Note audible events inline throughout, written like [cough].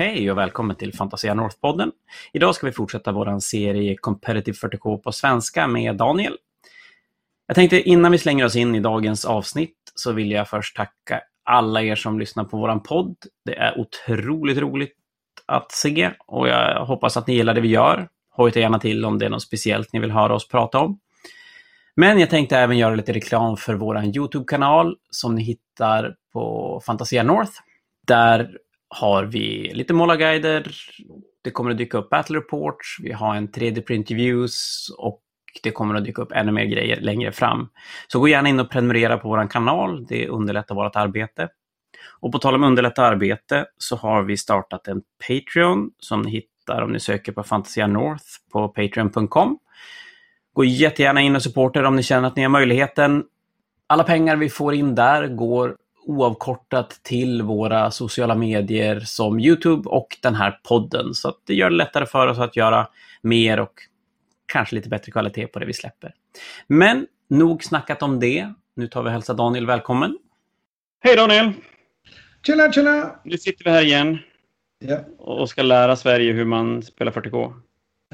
Hej och välkommen till Fantasia North-podden. Idag ska vi fortsätta vår serie Competitive 40K på svenska med Daniel. Jag tänkte innan vi slänger oss in i dagens avsnitt så vill jag först tacka alla er som lyssnar på vår podd. Det är otroligt roligt att se och jag hoppas att ni gillar det vi gör. Hojta gärna till om det är något speciellt ni vill höra oss prata om. Men jag tänkte även göra lite reklam för vår YouTube-kanal som ni hittar på Fantasia North. Där har vi lite målarguider, det kommer att dyka upp battle reports, vi har en 3D-print views och det kommer att dyka upp ännu mer grejer längre fram. Så gå gärna in och prenumerera på vår kanal, det underlättar vårt arbete. Och på tal om underlätta arbete så har vi startat en Patreon som ni hittar om ni söker på Fantasia North på patreon.com. Gå jättegärna in och supporta om ni känner att ni har möjligheten. Alla pengar vi får in där går oavkortat till våra sociala medier som Youtube och den här podden. Så det gör det lättare för oss att göra mer och kanske lite bättre kvalitet på det vi släpper. Men nog snackat om det. Nu tar vi och hälsar Daniel välkommen. Hej Daniel! Tjena, tjena! Nu sitter vi här igen Ja. och ska lära Sverige hur man spelar 40K.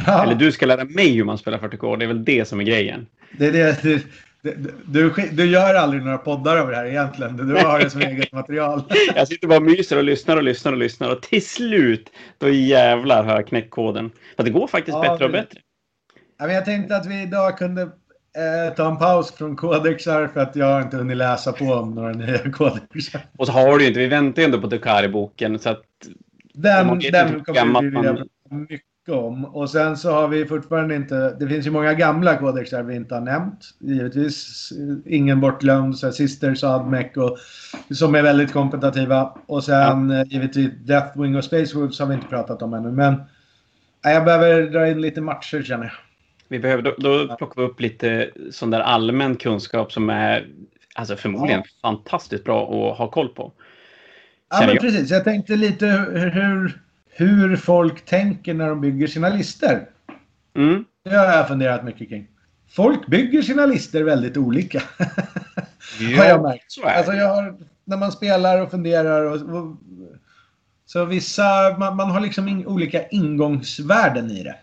Ja, Eller du ska lära mig hur man spelar 40K. Det är väl det som är grejen. det är det, du, du, gör aldrig några poddar av det här egentligen. Du har det som eget material. [laughs] Jag sitter bara och myser och lyssnar och lyssnar och lyssnar och till slut, då jävlar har jag knäckt koden. För det går faktiskt Ja, bättre och bättre. Ja, men Jag tänkte att vi idag kunde eh, ta en paus från kodexar för att jag har inte hunnit läsa på om några nya [laughs] kodexar. Och så har du ju inte, vi väntar ju ändå på Dukari-boken så att Den, den kommer vi vilja man- prata mycket om. Och sen så har vi fortfarande inte... Det finns ju många gamla kodexar vi inte har nämnt. Givetvis eh, ingen bortglömd. så här Sisters, Admec och som är väldigt kompetitiva. Och sen eh, givetvis Deathwing och Space Wolves har vi inte pratat om ännu. Men ja, jag behöver dra in lite matcher känner jag. vi behöver, då, då plockar vi upp lite sån där allmän kunskap som är alltså förmodligen fantastiskt bra att ha koll på. Ja, men precis. Jag tänkte lite hur, hur, hur folk tänker när de bygger sina listor. Mm. Det har jag funderat mycket kring. Folk bygger sina listor väldigt olika. [laughs] har jag märkt. så är Alltså det. jag har, när man spelar och funderar och, och så vissa, man, man har liksom in, olika ingångsvärden i det.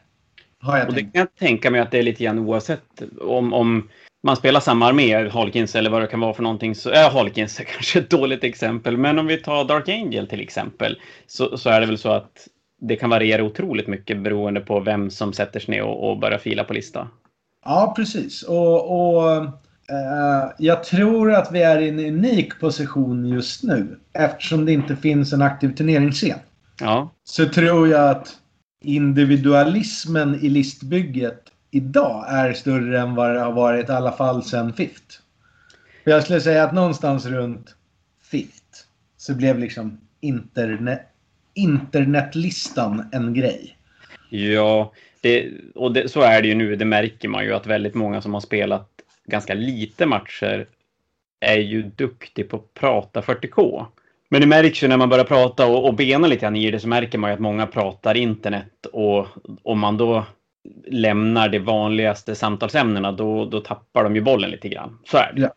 Har jag Och det tänkt. kan jag tänka mig att det är lite grann oavsett om, om man spelar samma armé, Halkins eller vad det kan vara för någonting. Så, äh, är [laughs] kanske ett dåligt exempel, men om vi tar Dark Angel till exempel så, så är det väl så att det kan variera otroligt mycket beroende på vem som sätter sig ner och, och börjar fila på lista. Ja, precis. Och, och eh, jag tror att vi är i en unik position just nu. Eftersom det inte finns en aktiv turneringsscen. Ja, Så tror jag att individualismen i listbygget idag är större än vad det har varit i alla fall sen Fift. För jag skulle säga att någonstans runt Fift så blev liksom internet, internetlistan en grej. ja det, och det, så är det ju nu. Det märker man ju att väldigt många som har spelat ganska lite matcher är ju duktig på att prata 40K. Men det märks ju när man börjar prata och, och bena lite grann i det så märker man ju att många pratar internet och om man då lämnar de vanligaste samtalsämnena då, då tappar de ju bollen lite grann. Så är det. Ja.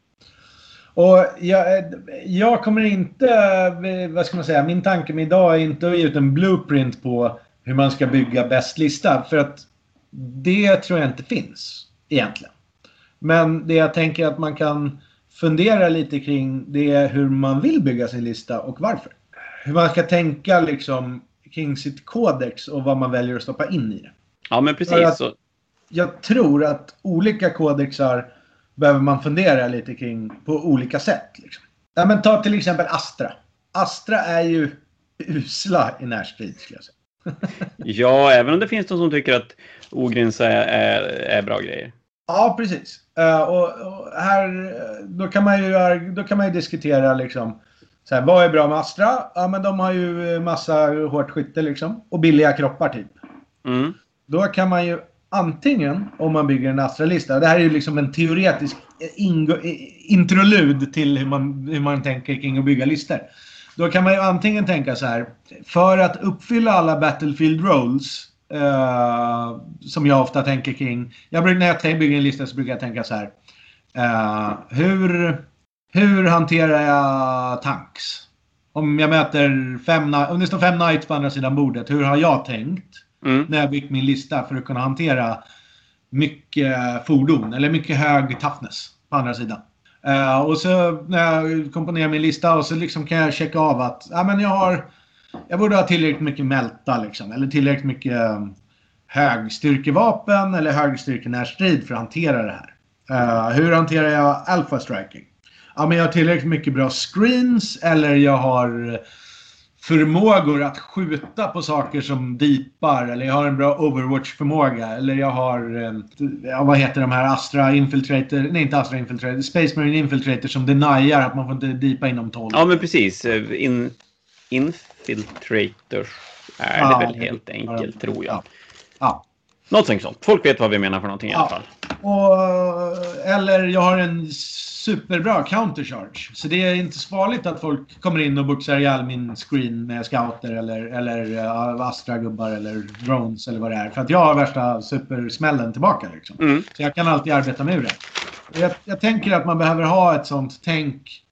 Och jag, jag kommer inte, vad ska man säga, min tanke med idag är inte att ge ut en blueprint på hur man ska bygga bäst lista. För att det tror jag inte finns egentligen. Men det jag tänker att man kan fundera lite kring det är hur man vill bygga sin lista och varför. Hur man ska tänka liksom kring sitt kodex och vad man väljer att stoppa in i det. Ja, men precis. att- Så, Jag tror att olika kodexar behöver man fundera lite kring på olika sätt. Liksom. Ja, men ta till exempel Astra. Astra är ju usla i närstrid skulle jag säga. [laughs] ja, även om det finns de som tycker att Ogrins är, är, är bra grejer. Ja, precis. Eh, och, och här, då kan man ju, då kan man ju diskutera liksom. Så här, vad är bra med Astra? Ja, men de har ju massa hårt skytte liksom. Och billiga kroppar typ. Mm. Då kan man ju antingen, om man bygger en astralista. det här är ju liksom en teoretisk eh, eh, introlud till hur man, hur man tänker kring att bygga listor. Då kan man ju antingen tänka så här, för att uppfylla alla Battlefield roles, eh, som jag ofta tänker kring, jag brukar, när jag bygger en lista så brukar jag tänka så här, eh, hur, hur hanterar jag tanks? Om jag möter fem, om det står fem knights på andra sidan bordet, hur har jag tänkt? Mm. När jag byggt min lista för att kunna hantera mycket fordon, eller mycket hög toughness på andra sidan. Uh, och så när jag komponerar min lista och så liksom kan jag checka av att ja, men jag har jag borde ha tillräckligt mycket mälta liksom, eller tillräckligt mycket um, högstyrkevapen eller högstyrkenärstrid för att hantera det här. Uh, hur hanterar jag alpha striking? Ja, men jag har tillräckligt mycket bra screens eller jag har förmågor att skjuta på saker som deepar eller jag har en bra Overwatch-förmåga eller jag har, eh, vad heter de här Astra Infiltrator, nej inte Astra Infiltrator, Space Marine Infiltrator som deniar att man får inte deepa inom 12. Ja, men precis. In, infiltrators är ja, det väl helt enkelt, ja, tror jag. Ja. ja. Något sånt. Folk vet vad vi menar för någonting i alla fall. Och, eller jag har en superbra countercharge. Så det är inte så farligt att folk kommer in och boxar ihjäl min screen med scouter eller, eller uh, Astra-gubbar eller drones eller vad det är. För att jag har värsta supersmällen tillbaka. Liksom. Mm. Så jag kan alltid arbeta med det. Jag, jag tänker att man behöver ha ett sånt tänk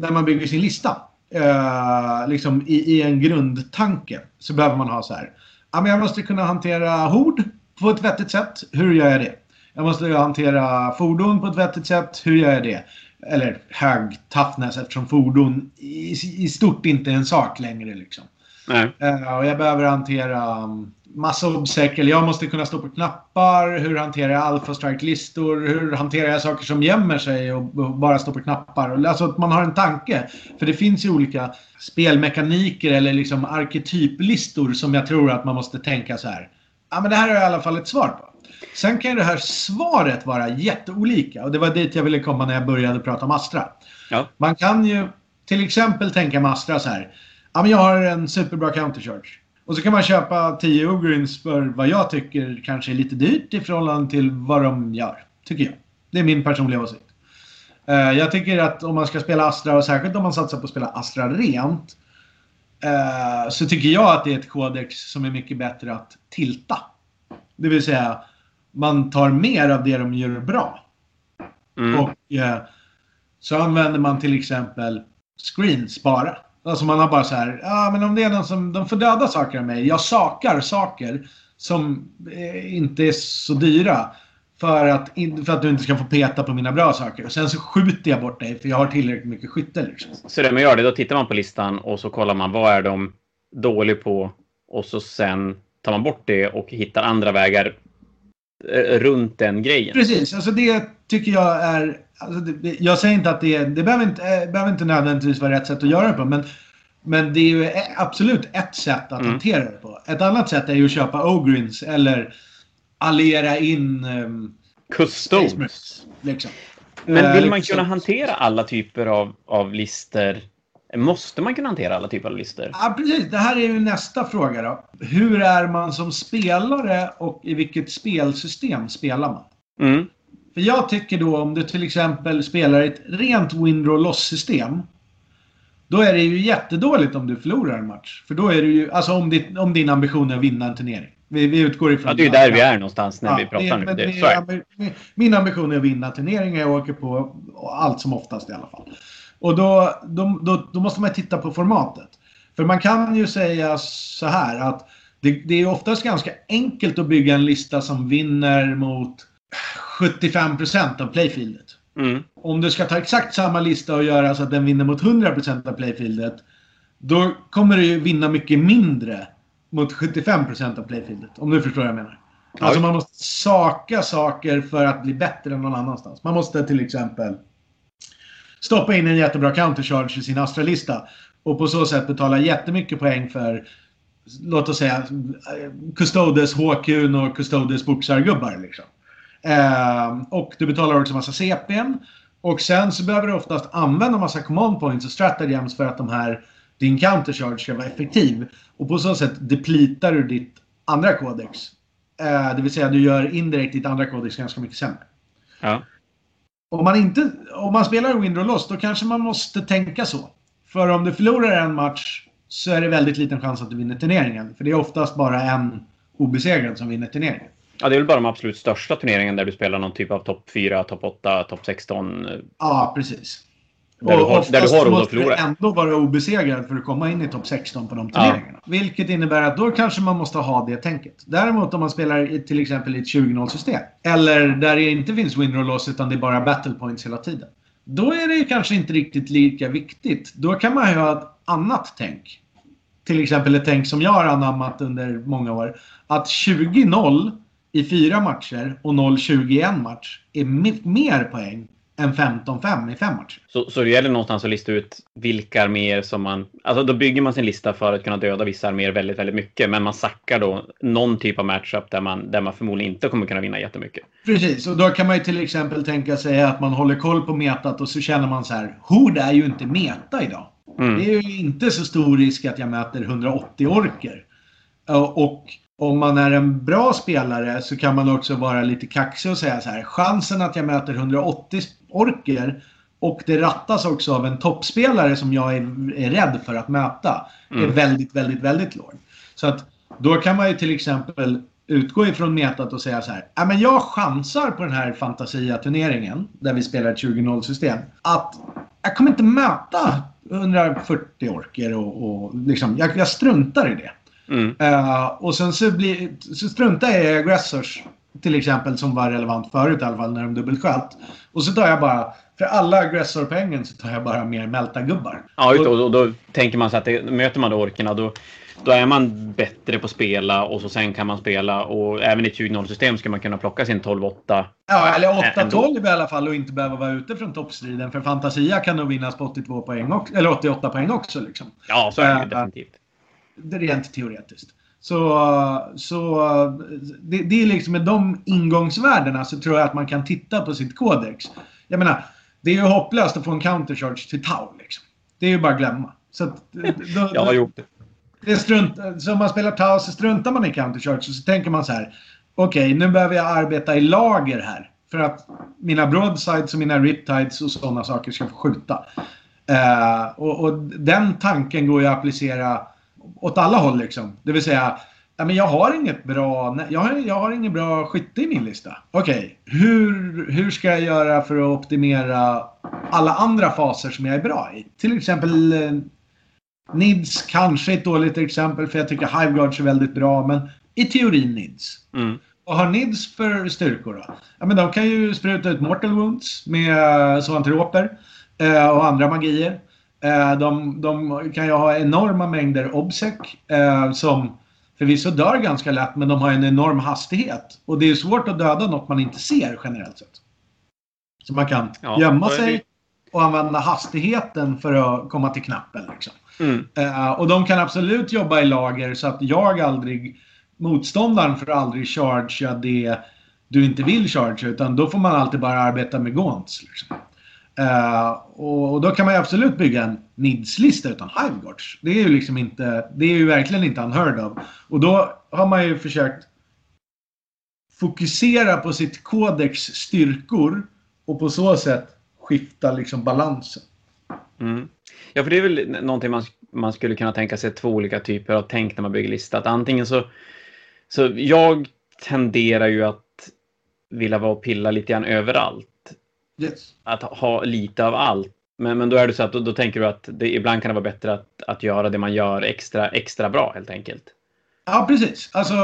när man bygger sin lista. Uh, liksom i, i, en grundtanke så behöver man ha så här. Ja, men jag måste kunna hantera hord på ett vettigt sätt. Hur gör jag det? Jag måste hantera fordon på ett vettigt sätt. Hur gör jag det? Eller hög toughness eftersom fordon i, i stort inte är en sak längre. Liksom. Nej. Uh, och jag behöver hantera um, massa obsäker. Jag måste kunna stå på knappar. Hur hanterar jag alpha strike-listor? Hur hanterar jag saker som gömmer sig och bara står på knappar? Alltså att man har en tanke. För det finns ju olika spelmekaniker eller liksom arketyplistor som jag tror att man måste tänka så här. Ja, men det här är i alla fall ett svar på. Sen kan ju det här svaret vara jätteolika och det var dit jag ville komma när jag började prata om Astra. Ja. Man kan ju till exempel tänka med Astra så här. Ja, men jag har en superbra countercharge. Och så kan man köpa 10 Ogrins för vad jag tycker kanske är lite dyrt i förhållande till vad de gör. Tycker jag. Det är min personliga åsikt. Uh, jag tycker att om man ska spela Astra och särskilt om man satsar på att spela Astra rent. Uh, så tycker jag att det är ett kodex som är mycket bättre att tilta. Det vill säga man tar mer av det de gör bra. Mm. Och uh, så använder man till exempel screens bara. Alltså man har bara så här, ja men om det är någon som, de får döda saker av mig. Jag sakar saker som eh, inte är så dyra. För att, för att du inte ska få peta på mina bra saker. Och sen så skjuter jag bort dig för jag har tillräckligt mycket skytte. Liksom. Så det man gör det, då tittar man på listan och så kollar man vad är de dålig på. Och så sen tar man bort det och hittar andra vägar eh, runt den grejen. Precis, alltså det tycker jag är... Alltså det, jag säger inte att det, det behöver inte, eh, behöver inte nödvändigtvis vara rätt sätt att göra det på. Men, men det är ju absolut ett sätt att Mm. hantera det på. Ett annat sätt är ju att köpa Ogrins eller alliera in... Um, Custodes. liksom. Men Eh, vill man liksom- kunna hantera alla typer av, av lister? Måste man kunna hantera alla typer av lister? Ja, precis. Det här är ju nästa fråga då. Hur är man som spelare och i vilket spelsystem spelar man? Mm. För jag tycker då om du till exempel spelar ett rent win loss system Då är det ju jättedåligt om du förlorar en match. För då är det ju, alltså om, ditt, om din ambition är att vinna en turnering. Vi, vi utgår ifrån... Ja, det är där vi är någonstans när vi pratar nu. Det, är det. ambi- min ambition är att vinna turneringar. Jag åker på allt som oftast i alla fall. Och då, då, då, då måste man titta på formatet. För man kan ju säga så här att det, det är oftast ganska enkelt att bygga en lista som vinner mot 75% av playfieldet. Mm. Om du ska ta exakt samma lista och göra så att den vinner mot 100% av playfieldet. Då kommer du ju vinna mycket mindre mot 75% av playfieldet. Om du förstår vad jag menar. Alltså man måste saka saker för att bli bättre än någon annanstans. Man måste till exempel stoppa in en jättebra countercharge i sin Astra-lista. Och på så sätt betala jättemycket poäng för, låt oss säga, Custodes HQ och Custodes boxargubbar. Liksom. Eh, och du betalar också massa CPn. Och sen så behöver du oftast använda massa command points och stratagems för att de här, din countercharge ska vara effektiv. Och på så sätt depletar du ditt andra kodex. Eh, det vill säga du gör indirekt ditt andra kodex ganska mycket sämre. Ja. Om man, inte, om man spelar Win or Loss då kanske man måste tänka så. För om du förlorar en match så är det väldigt liten chans att du vinner turneringen. För det är oftast bara en obesegrad som vinner turneringen. ja, det är väl bara de absolut största turneringarna där du spelar någon typ av topp 4, topp 8, topp 16. Ja, precis. Där, du har, där du har att förlora. ändå vara obesegrad för att komma in i topp 16 på de turneringarna. Ja. Vilket innebär att då kanske man måste ha det tänket. Däremot om man spelar i, till exempel i ett 20-0-system. Eller där det inte finns win or loss utan det är bara battle points hela tiden. Då är det kanske inte riktigt lika viktigt. Då kan man ha ett annat tänk. Till exempel ett tänk som jag har anammat under många år. Att 20-0 i fyra matcher och 0-20 i en match är mer poäng än 15-5 i fem matcher. Så, så det gäller någonstans att lista ut vilka arméer som man... Alltså då bygger man sin lista för att kunna döda vissa arméer väldigt, väldigt mycket. Men man sackar då någon typ av matchup där man, där man förmodligen inte kommer kunna vinna jättemycket. Precis, och då kan man ju till exempel tänka sig att man håller koll på metat och så känner man så här. Hord är ju inte meta idag. Mm. Det är ju inte så stor risk att jag möter 180 orker. Och om man är en bra spelare så kan man också vara lite kaxig och säga så här. Chansen att jag möter 180 orker och det rattas också av en toppspelare som jag är, är rädd för att möta. Mm. är väldigt, väldigt, väldigt låg. Så att då kan man ju till exempel utgå ifrån metat och säga så här. Ja, men jag chansar på den här Fantasia-turneringen där vi spelar ett 20-0 system. Att jag kommer inte möta 140 orker och, och liksom, jag, jag struntar i det. Mm. Uh, och sen så, blir, så struntar jag i aggressors till exempel som var relevant förut i alla fall när de dubbelsköt. Och så tar jag bara, för alla aggressorpengen så tar jag bara mer Melta-gubbar. Ja, och, och, då tänker man så att det, möter man då orkerna då, då är man bättre på att spela och så sen kan man spela och även i ett 20-0-system ska man kunna plocka sin 12-8. Ja, eller 8-12 i alla fall och inte behöva vara ute från toppstriden. För Fantasia kan nog vinnas på 82 poäng också, eller 88 poäng också. Liksom. Ja, så är det uh, definitivt. Rent teoretiskt. Så, så det, det, är liksom med de ingångsvärdena så tror jag att man kan titta på sitt kodex. Jag menar, det är ju hopplöst att få en countercharge till Tau. Liksom. Det är ju bara att glömma. Så att, då, jag har gjort det. det strunt, så om man spelar Tau så struntar man i countercharge och så tänker man så här. Okej, okay, nu behöver jag arbeta i lager här. För att mina broadsides och mina riptides och sådana saker ska få skjuta. Uh, och, och, den tanken går ju att applicera åt alla håll liksom. Det vill säga, ja, men jag har inget bra, jag har, jag har ingen bra skytte i min lista. Okej, okay. hur, hur ska jag göra för att optimera alla andra faser som jag är bra i? Till exempel eh, Nids kanske ett dåligt exempel för jag tycker Hiveguards är väldigt bra, men i teorin Nids. Mm. Vad har Nids för styrkor då? Ja, men de kan ju spruta ut Mortal Wounds med zoantroper eh, och andra magier. Eh, de, de, kan ju ha enorma mängder obsec eh, som förvisso dör ganska lätt men de har en enorm hastighet. Och det är svårt att döda något man inte ser generellt sett. Så man kan ja, gömma sig och använda hastigheten för att komma till knappen. Liksom. Mm. Uh, och de kan absolut jobba i lager så att jag aldrig, motståndaren får aldrig chargea det du inte vill chargea utan då får man alltid bara arbeta med gaunts. Liksom. Uh, och, då kan man ju absolut bygga en NIDS-lista utan Hiveguards. Det är ju liksom inte, det är ju verkligen inte unheard of. Och då har man ju försökt fokusera på sitt kodex styrkor och på så sätt skifta liksom balansen. Mm. Ja, för det är väl någonting man, man skulle kunna tänka sig två olika typer av tänk när man bygger lista. Att antingen så, så jag tenderar ju att vilja vara och pilla lite grann överallt. Yes. Att ha lite av allt. Men, men då är det så att då, då tänker du att det ibland kan det vara bättre att, att göra det man gör extra, extra bra helt enkelt. Ja, precis. Alltså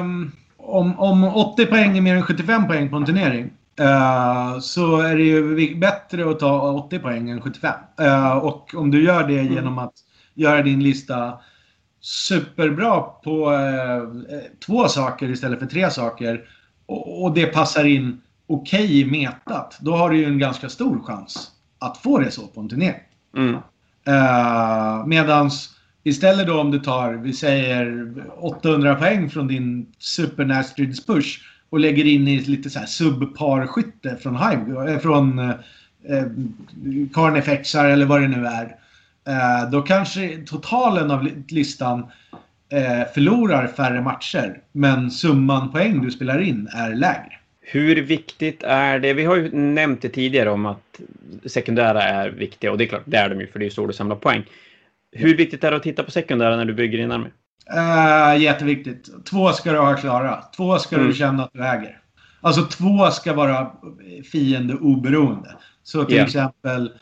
um, om, om 80 poäng är mer än 75 poäng på en turnering uh, så är det ju bättre att ta 80 poäng än 75. Uh, eh, och om du gör det mm. genom att göra din lista superbra på uh, två saker istället för tre saker och, och det passar in okej okay i metat, då har du ju en ganska stor chans att få det så på en turnering. Mm. Uh, medans istället då om du tar, vi säger 800 poäng från din Super Nastrids push och lägger in i lite så här subparskytte från Hive, äh, från uh, Carnifexar eller vad det nu är. Uh, då kanske totalen av listan uh, förlorar färre matcher, men summan poäng du spelar in är lägre. Hur viktigt är det? Vi har ju nämnt det tidigare om att sekundära är viktiga och det är klart, det är de ju för det är så du samlar poäng. Hur viktigt är det att titta på sekundära när du bygger din armé? Uh, jätteviktigt. Två ska du ha klara. Två ska mm. du känna att du äger. Alltså två ska vara fiende oberoende. Så till yeah. exempel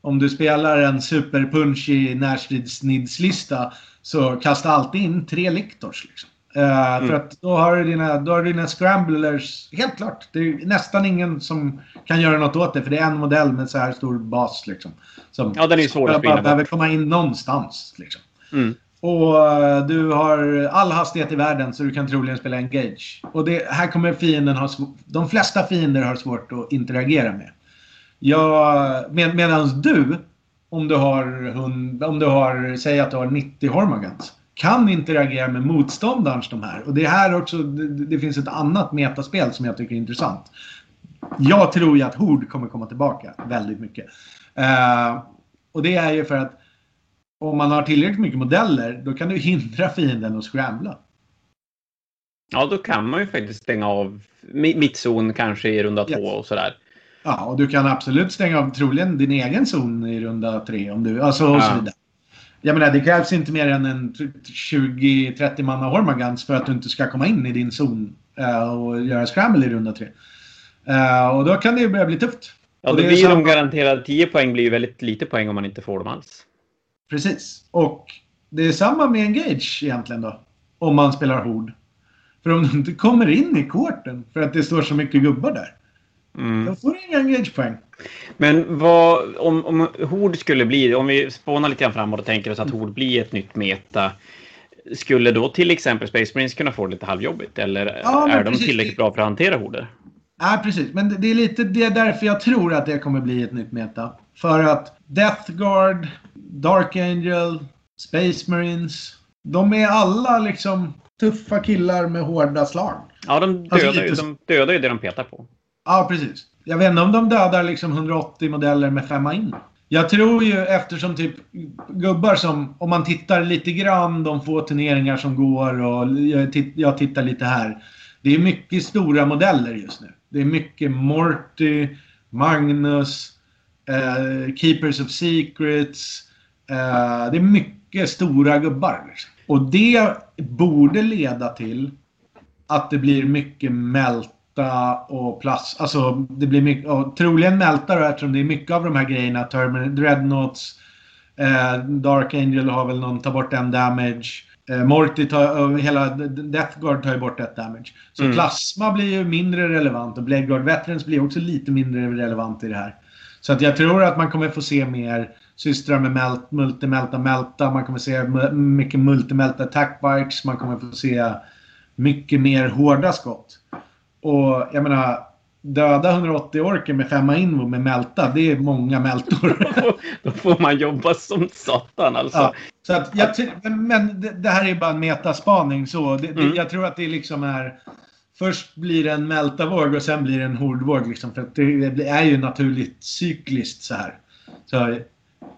om du spelar en superpunchy närstridssnidslista så kasta alltid in tre Lictors. Liksom. Uh, mm. För att då har, du dina, då har du dina scramblers, helt klart. Det är nästan ingen som kan göra något åt det för det är en modell med så här stor bas. Liksom, som ja, den är svår att bara behöver komma in någonstans. Liksom. Mm. Och uh, du har all hastighet i världen så du kan troligen spela engage. Och det, här kommer fienden ha De flesta fiender har svårt att interagera med. Jag, med, Medan du, om du har, om du har, säg att du har 90 Hormagans kan interagera med motståndarens de här. Och det här också, det, det, finns ett annat metaspel som jag tycker är intressant. Jag tror ju att Hord kommer komma tillbaka väldigt mycket. Uh, och det är ju för att om man har tillräckligt mycket modeller, då kan du hindra fienden att scrambla. Ja, då kan man ju faktiskt stänga av mittzon kanske i runda yes. två och sådär. Ja, och du kan absolut stänga av troligen din egen zon i runda tre om du, alltså och ja. så vidare. Jag menar, det krävs inte mer än en 20-30 manna Hormagans för att du inte ska komma in i din zon uh, och göra scramble i runda tre. Uh, och då kan det ju börja bli tufft. Ja, då blir samma... de garanterade 10 poäng blir ju väldigt lite poäng om man inte får dem alls. Precis. Och det är samma med Engage egentligen då. Om man spelar Hord. För om du inte kommer in i korten för att det står så mycket gubbar där. Mm. Då får du inga Engage-poäng. Men vad, om, om Hord skulle bli, om vi spånar lite grann framåt och tänker oss att Hord blir ett nytt meta. Skulle då till exempel Space Marines kunna få det lite halvjobbigt? Eller ja, är de precis. tillräckligt bra för att hantera horder? Nej, precis. Men det är lite det är därför jag tror att det kommer bli ett nytt meta. För att Death Guard, Dark Angel, Space Marines. De är alla liksom tuffa killar med hårda slag. Ja, de alltså, dödar, alltså, ju, de dödar ju det de petar på. Ja, precis. Jag vet inte om de dödar liksom 180 modeller med femma in. Jag tror ju eftersom typ gubbar som, om man tittar lite grann de få turneringar som går och jag, tittar lite här. Det är mycket stora modeller just nu. Det är mycket Morty, Magnus, eh, Keepers of Secrets. Eh, det är mycket stora gubbar. Liksom. Och det borde leda till att det blir mycket melt och plast. Alltså det blir mycket, och troligen mältar eftersom det är mycket av de här grejerna. Termin Dreadnoughts, eh, Dark Angel har väl någon, tar bort en damage. Eh, Morty tar, hela Death Guard tar ju bort ett damage. Så mm. plasma blir ju mindre relevant och Blade Guard Veterans blir också lite mindre relevant i det här. Så att jag tror att man kommer få se mer systrar med melt, multimelta, melta. Man kommer se mycket multimelta attack bikes. Man kommer få se mycket mer hårda skott. Och jag menar, döda 180 orker med femma invo med mälta, det är många mältor. [laughs] Då får man jobba som satan alltså. Ja, så att jag men det, här är bara en metaspaning så. Det, mm. jag tror att det liksom är... Först blir det en mältavåg och sen blir det en hordvåg. Liksom, för det är ju naturligt cykliskt så här. Så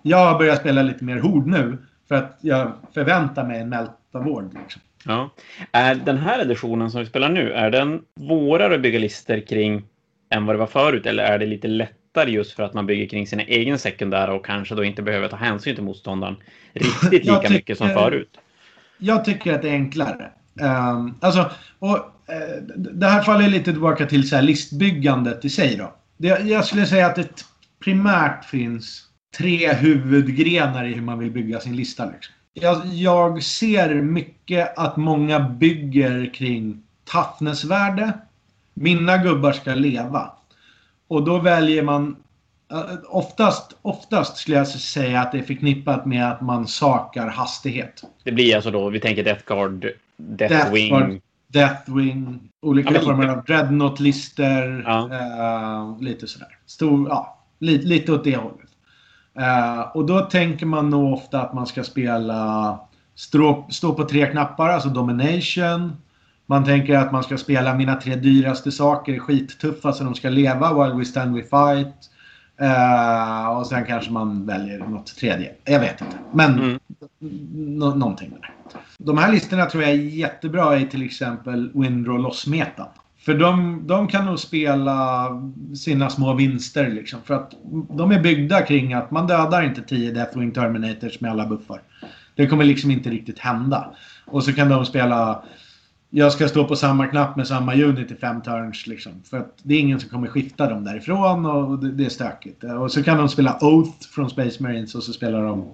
jag har börjat spela lite mer hord nu. För att jag förväntar mig en mältavåg. Liksom. Ja. Är den här editionen som vi spelar nu, är den svårare att bygga lister kring än vad det var förut? Eller är det lite lättare just för att man bygger kring sina egna sekundära och kanske då inte behöver ta hänsyn till motståndaren riktigt lika tycker, mycket som förut? Jag tycker att det är enklare. Um, alltså, och, uh, det här faller lite tillbaka till så här listbyggandet i sig. Då. Det, jag skulle säga att det primärt finns tre huvudgrenar i hur man vill bygga sin lista. Liksom. Jag, jag ser mycket att många bygger kring toughnessvärde. Mina gubbar ska leva. Och då väljer man Oftast, oftast skulle jag säga att det är förknippat med att man sakar hastighet. Det blir alltså då, vi tänker Death Guard, Deathwing. Death Deathwing, olika ja, former av Dreadnought-lister. Ja. Uh, lite sådär. Stor, ja, lite, lite åt det hållet. Uh, och då tänker man nog ofta att man ska spela stå, stå på tre knappar, alltså domination. Man tänker att man ska spela mina tre dyraste saker, skittuffa så de ska leva, while we stand we fight. Uh, och sen kanske man väljer något tredje. Jag vet inte. Men mm. någonting där. De här listorna tror jag är jättebra i till exempel Windrow Loss-metan. För de, de kan nog spela sina små vinster liksom. För att de är byggda kring att man dödar inte 10 Deathwing Terminators med alla buffar. Det kommer liksom inte riktigt hända. Och så kan de spela jag ska stå på samma knapp med samma unit i fem turns. Liksom. För att det är ingen som kommer skifta dem därifrån och det, det är stökigt. Och så kan de spela Oath från Space Marines och så spelar de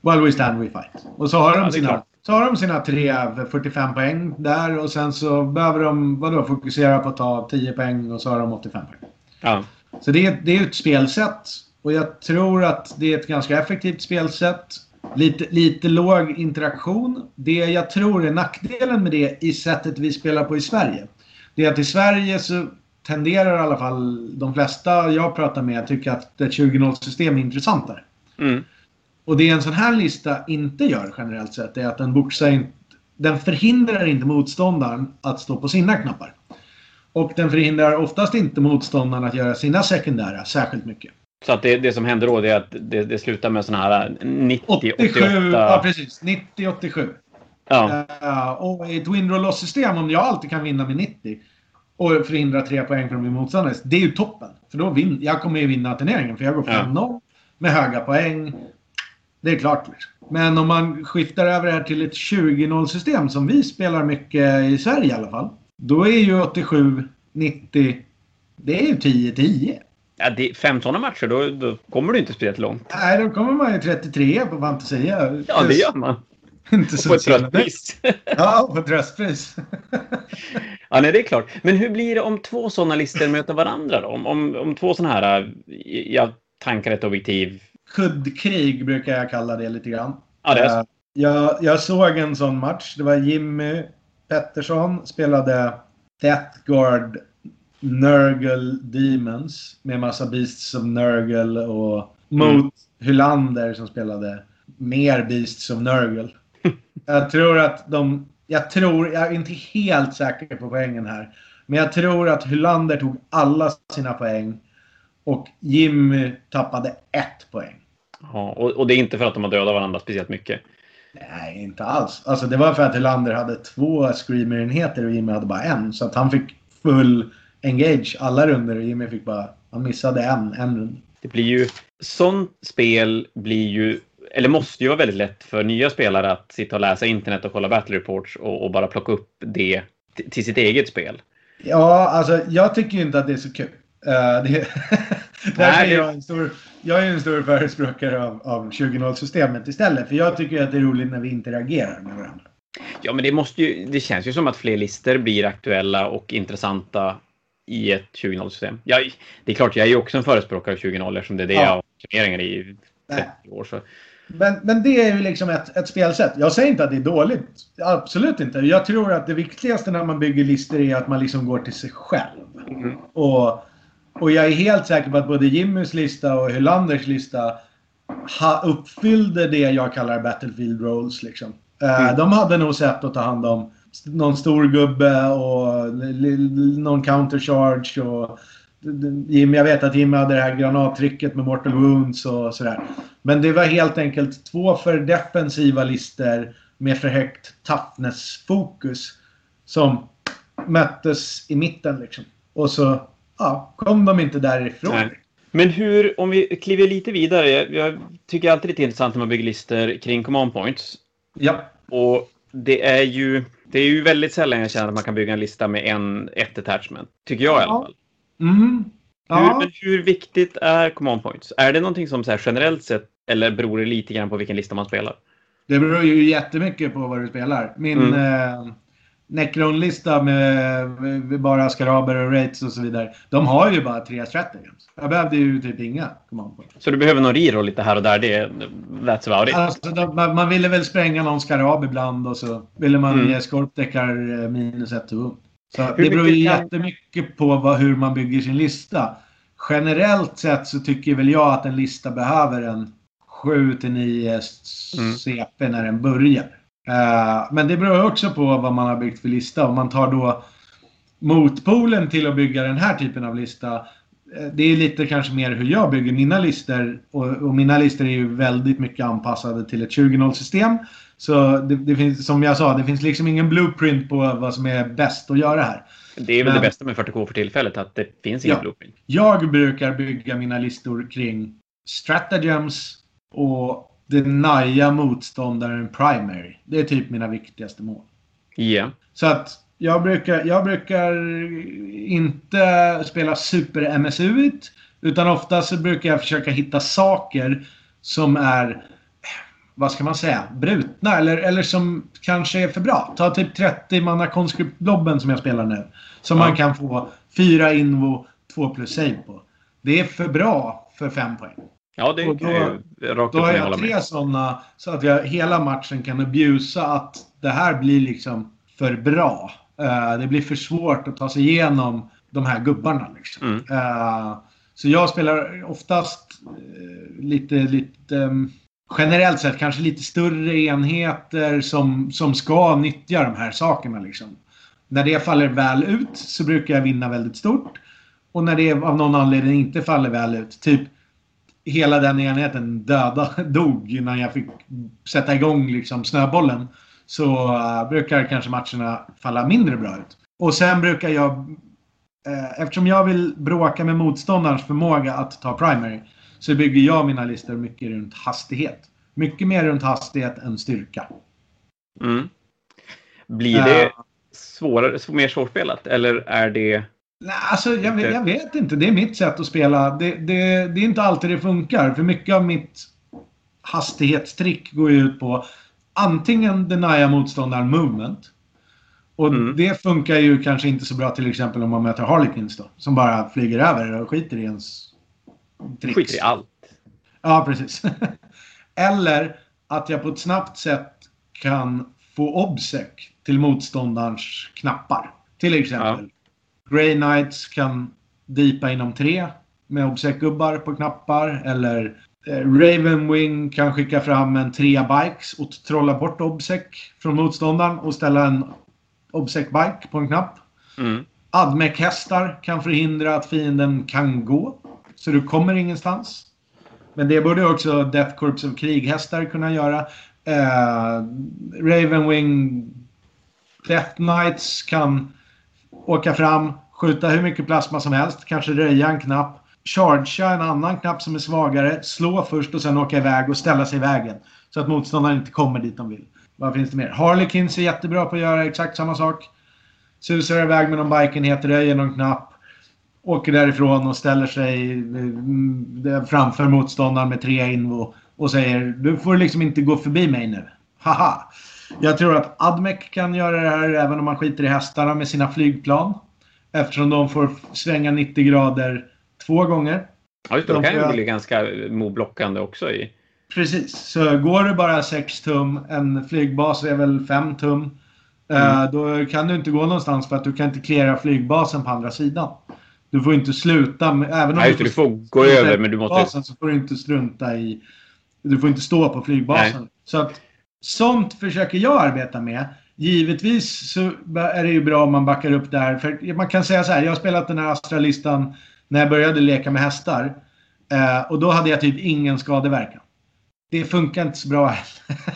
While We Stand We Fight. Och så har de, Ja, sina. Så har de sina tre 45 poäng där och sen så behöver de vadå, fokusera på att ta 10 poäng och så har de 85 poäng. Ja. Så det är, det är ett spelsätt. Och jag tror att det är ett ganska effektivt spelsätt. Lite, lite låg interaktion. Det jag tror är nackdelen med det i sättet vi spelar på i Sverige. Det är att i Sverige så tenderar i alla fall de flesta jag pratar med tycka att ett 20-0-system är intressantare. Mm. Och det en sån här lista inte gör generellt sett är att den boxar inte... Den förhindrar inte motståndaren att stå på sina knappar. Och den förhindrar oftast inte motståndaren att göra sina sekundära särskilt mycket. Så att det, det som händer då är att det, det slutar med såna här 90, 87, 88... ja precis. 90-87. Ja. Uh, och i ett win roll loss system om jag alltid kan vinna med 90 och förhindra tre poäng från min motståndare. Det är ju toppen. För då vin, jag kommer ju vinna turneringen för jag går Ja. 5-0 med höga poäng. Det är klart. Men om man skiftar över det här till ett 20-0 system som vi spelar mycket i Sverige i alla fall. Då är ju 87, 90, det är ju 10-10. ja det, fem sådana matcher, då, då kommer du inte speciellt långt. Nej, då kommer man ju 33 på Fantasia. Ja, det gör man. [laughs] Inte Och så på ett tröstpris. [laughs] Ja, på ett röstpris. [laughs] Ja, nej, det är klart. Men hur blir det om två sådana listor möter varandra då? Om, om, om två sådana här, jag tankar ett objektiv. Kuddkrig brukar jag kalla det lite grann. Ja, det är så. Eh, jag, jag såg en sån match. Det var Jimmy Pettersson spelade Death Guard Nurgle Demons med massa Beasts of Nurgle och mot Mm. Hylander som spelade mer Beasts of Nurgle. [laughs] jag tror att de... Jag tror, jag är inte helt säker på poängen här. Men jag tror att Hylander tog alla sina poäng och Jimmy tappade ett poäng. Ja, och, och det är inte för att de har dödat varandra speciellt mycket. Nej, inte alls. Alltså det var för att Hylander hade två screamer-enheter och Jimmy hade bara en. Så att han fick full engage alla runder och Jimmy fick bara... Han missade en, en runda. Det blir ju... Sånt spel blir ju... Eller måste ju vara väldigt lätt för nya spelare att sitta och läsa internet och kolla battle reports och, och bara plocka upp det till sitt eget spel. Ja, alltså jag tycker ju inte att det är så kul. Uh, det, [laughs] därför är jag, en stor, jag är en stor förespråkare av, av 20-0-systemet istället. För jag tycker att det är roligt när vi interagerar med varandra. Ja, men det måste ju... Det känns ju som att fler listor blir aktuella och intressanta i ett 20-0-system. Jag, det är klart, jag är ju också en förespråkare av 20-0 eftersom det är det Ja. jag har turneringar i 30 år. Så. Men, men det är ju liksom ett, ett spelsätt. Jag säger inte att det är dåligt. Absolut inte. Jag tror att det viktigaste när man bygger listor är att man liksom går till sig själv. Mm. Och, och jag är helt säker på att både Jimmys lista och Hylanders lista ha, uppfyllde det jag kallar Battlefield Roles. Liksom. Eh, Mm. De hade nog sett att ta hand om någon stor gubbe och någon countercharge. Och, Jimmy, jag vet att Jimmy hade det här granattricket med Mortal Wounds och sådär. Men det var helt enkelt två för defensiva lister med för högt toughness-fokus som möttes i mitten liksom. Och så ja, kom de inte därifrån. Nej. Men hur, om vi kliver lite vidare. Jag, tycker alltid det är intressant när man bygger listor kring command points. Ja. Och det är ju, det är ju väldigt sällan jag känner att man kan bygga en lista med en, ett attachment. Tycker jag i alla Ja. fall. Mm. Hur, Ja. men hur viktigt är command points? Är det någonting som så här generellt sett, eller beror det lite grann på vilken lista man spelar? Det beror ju jättemycket på vad du spelar. Min Mm. eh, Necron-lista med, med bara skaraber och rates och så vidare. De har ju bara tre stratagems. Jag behövde ju typ inga. Så du behöver någon reroll lite här och där. Det, that's about it. Alltså, de, man, man ville väl spränga någon skarab ibland och så ville man Mm. ge skorpdäckar eh, minus ett wound. Så Hur det beror ju kan- jättemycket på vad, hur man bygger sin lista. Generellt sett så tycker väl jag att en lista behöver en 7 till 9 Mm. CP när den börjar. Eh, men det beror också på vad man har byggt för lista. Om man tar då motpolen till att bygga den här typen av lista. eh, Det är lite kanske mer hur jag bygger mina listor. Och, och mina listor är ju väldigt mycket anpassade till ett 20-0-system. Så det, det finns, som jag sa, det finns liksom ingen blueprint på vad som är bäst att göra här. Det är väl Men- det bästa med 40K för tillfället, att det finns ingen Ja. blueprint. Jag brukar bygga mina listor kring stratagems och denia motståndaren primary. Det är typ mina viktigaste mål. Ja. Så att jag brukar, jag brukar inte spela super-MSU-igt. Utan oftast så brukar jag försöka hitta saker som är, vad ska man säga, brutna eller, eller som kanske är för bra. Ta typ 30 manna conscript-blobben som jag spelar nu. Som Ja. man kan få 4 invo, 2 plus save på. Det är för bra för 5 poäng. Ja, det Och då- ju rakt Då har jag tre sådana så att jag hela matchen kan abusa att det här blir liksom för bra. Eh, det blir för svårt att ta sig igenom de här gubbarna. Liksom. Mm. Eh, så jag spelar oftast eh, lite, lite ehm, generellt sett kanske lite större enheter som, som ska nyttja de här sakerna. Liksom. När det faller väl ut så brukar jag vinna väldigt stort. Och när det av någon anledning inte faller väl ut, typ hela den enheten döda, [laughs] dog innan jag fick sätta igång liksom snöbollen. Så uh, brukar kanske matcherna falla mindre bra ut. Och sen brukar jag, eh, eftersom jag vill bråka med motståndarens förmåga att ta primary, så bygger jag mina listor mycket runt hastighet. Mycket mer runt hastighet än styrka. Mm. Blir det Eh. svårare, mer svårspelat? Eller är det... Nej, alltså jag, vet- jag vet inte. Det är mitt sätt att spela. Det, det, det är inte alltid det funkar. För mycket av mitt hastighetstrick går ju ut på antingen denia motståndaren movement. Och Mm. det funkar ju kanske inte så bra till exempel om man möter Harlequins då. Som bara flyger över och skiter i ens tricks. Skiter i allt. Ja, precis. [laughs] Eller att jag på ett snabbt sätt kan få obsec till motståndarens knappar. Till exempel. Grey Knights kan deepa inom tre med obsec-gubbar på knappar. Eller eh, Ravenwing kan skicka fram en trea bikes och trolla bort obsec från motståndaren och ställa en obsec-bike på en knapp. Mm. Admec-hästar kan förhindra att fienden kan gå. Så du kommer ingenstans. Men det borde också Death Corps of krighästar kunna göra. Eh, Ravenwing Death Knights kan åka fram, skjuta hur mycket plasma som helst, kanske röja en knapp, chargea en annan knapp som är svagare, slå först och sen åka iväg och ställa sig i vägen. Så att motståndaren inte kommer dit de vill. Vad finns det mer? Harlequins är jättebra på att göra exakt samma sak. Susar iväg med någon bikenhet, röjer någon knapp. Åker därifrån och ställer sig eh, mm, framför motståndaren med tre invo. Och säger du får liksom inte gå förbi mig nu. Haha! Jag tror att Admec kan göra det här även om man skiter i hästarna med sina flygplan. Eftersom de får svänga 90 grader två gånger. Ja, just det. De kan får ju bli ganska moblockande också. I... Precis. Så går det bara 6 tum, en flygbas är väl 5 tum. eh, Då kan du inte gå någonstans för att du kan inte klära flygbasen på andra sidan. Du får inte sluta, med, även om Nej, just det. Du får gå över, men du måste... flygbasen så får du inte strunta i... Du får inte stå på flygbasen. Så att sånt försöker jag arbeta med. Givetvis så är det ju bra om man backar upp där. För man kan säga så här, jag har spelat den här Astra-listan när jag började leka med hästar. Eh, och då hade jag typ ingen skadeverkan. Det funkar inte så bra heller.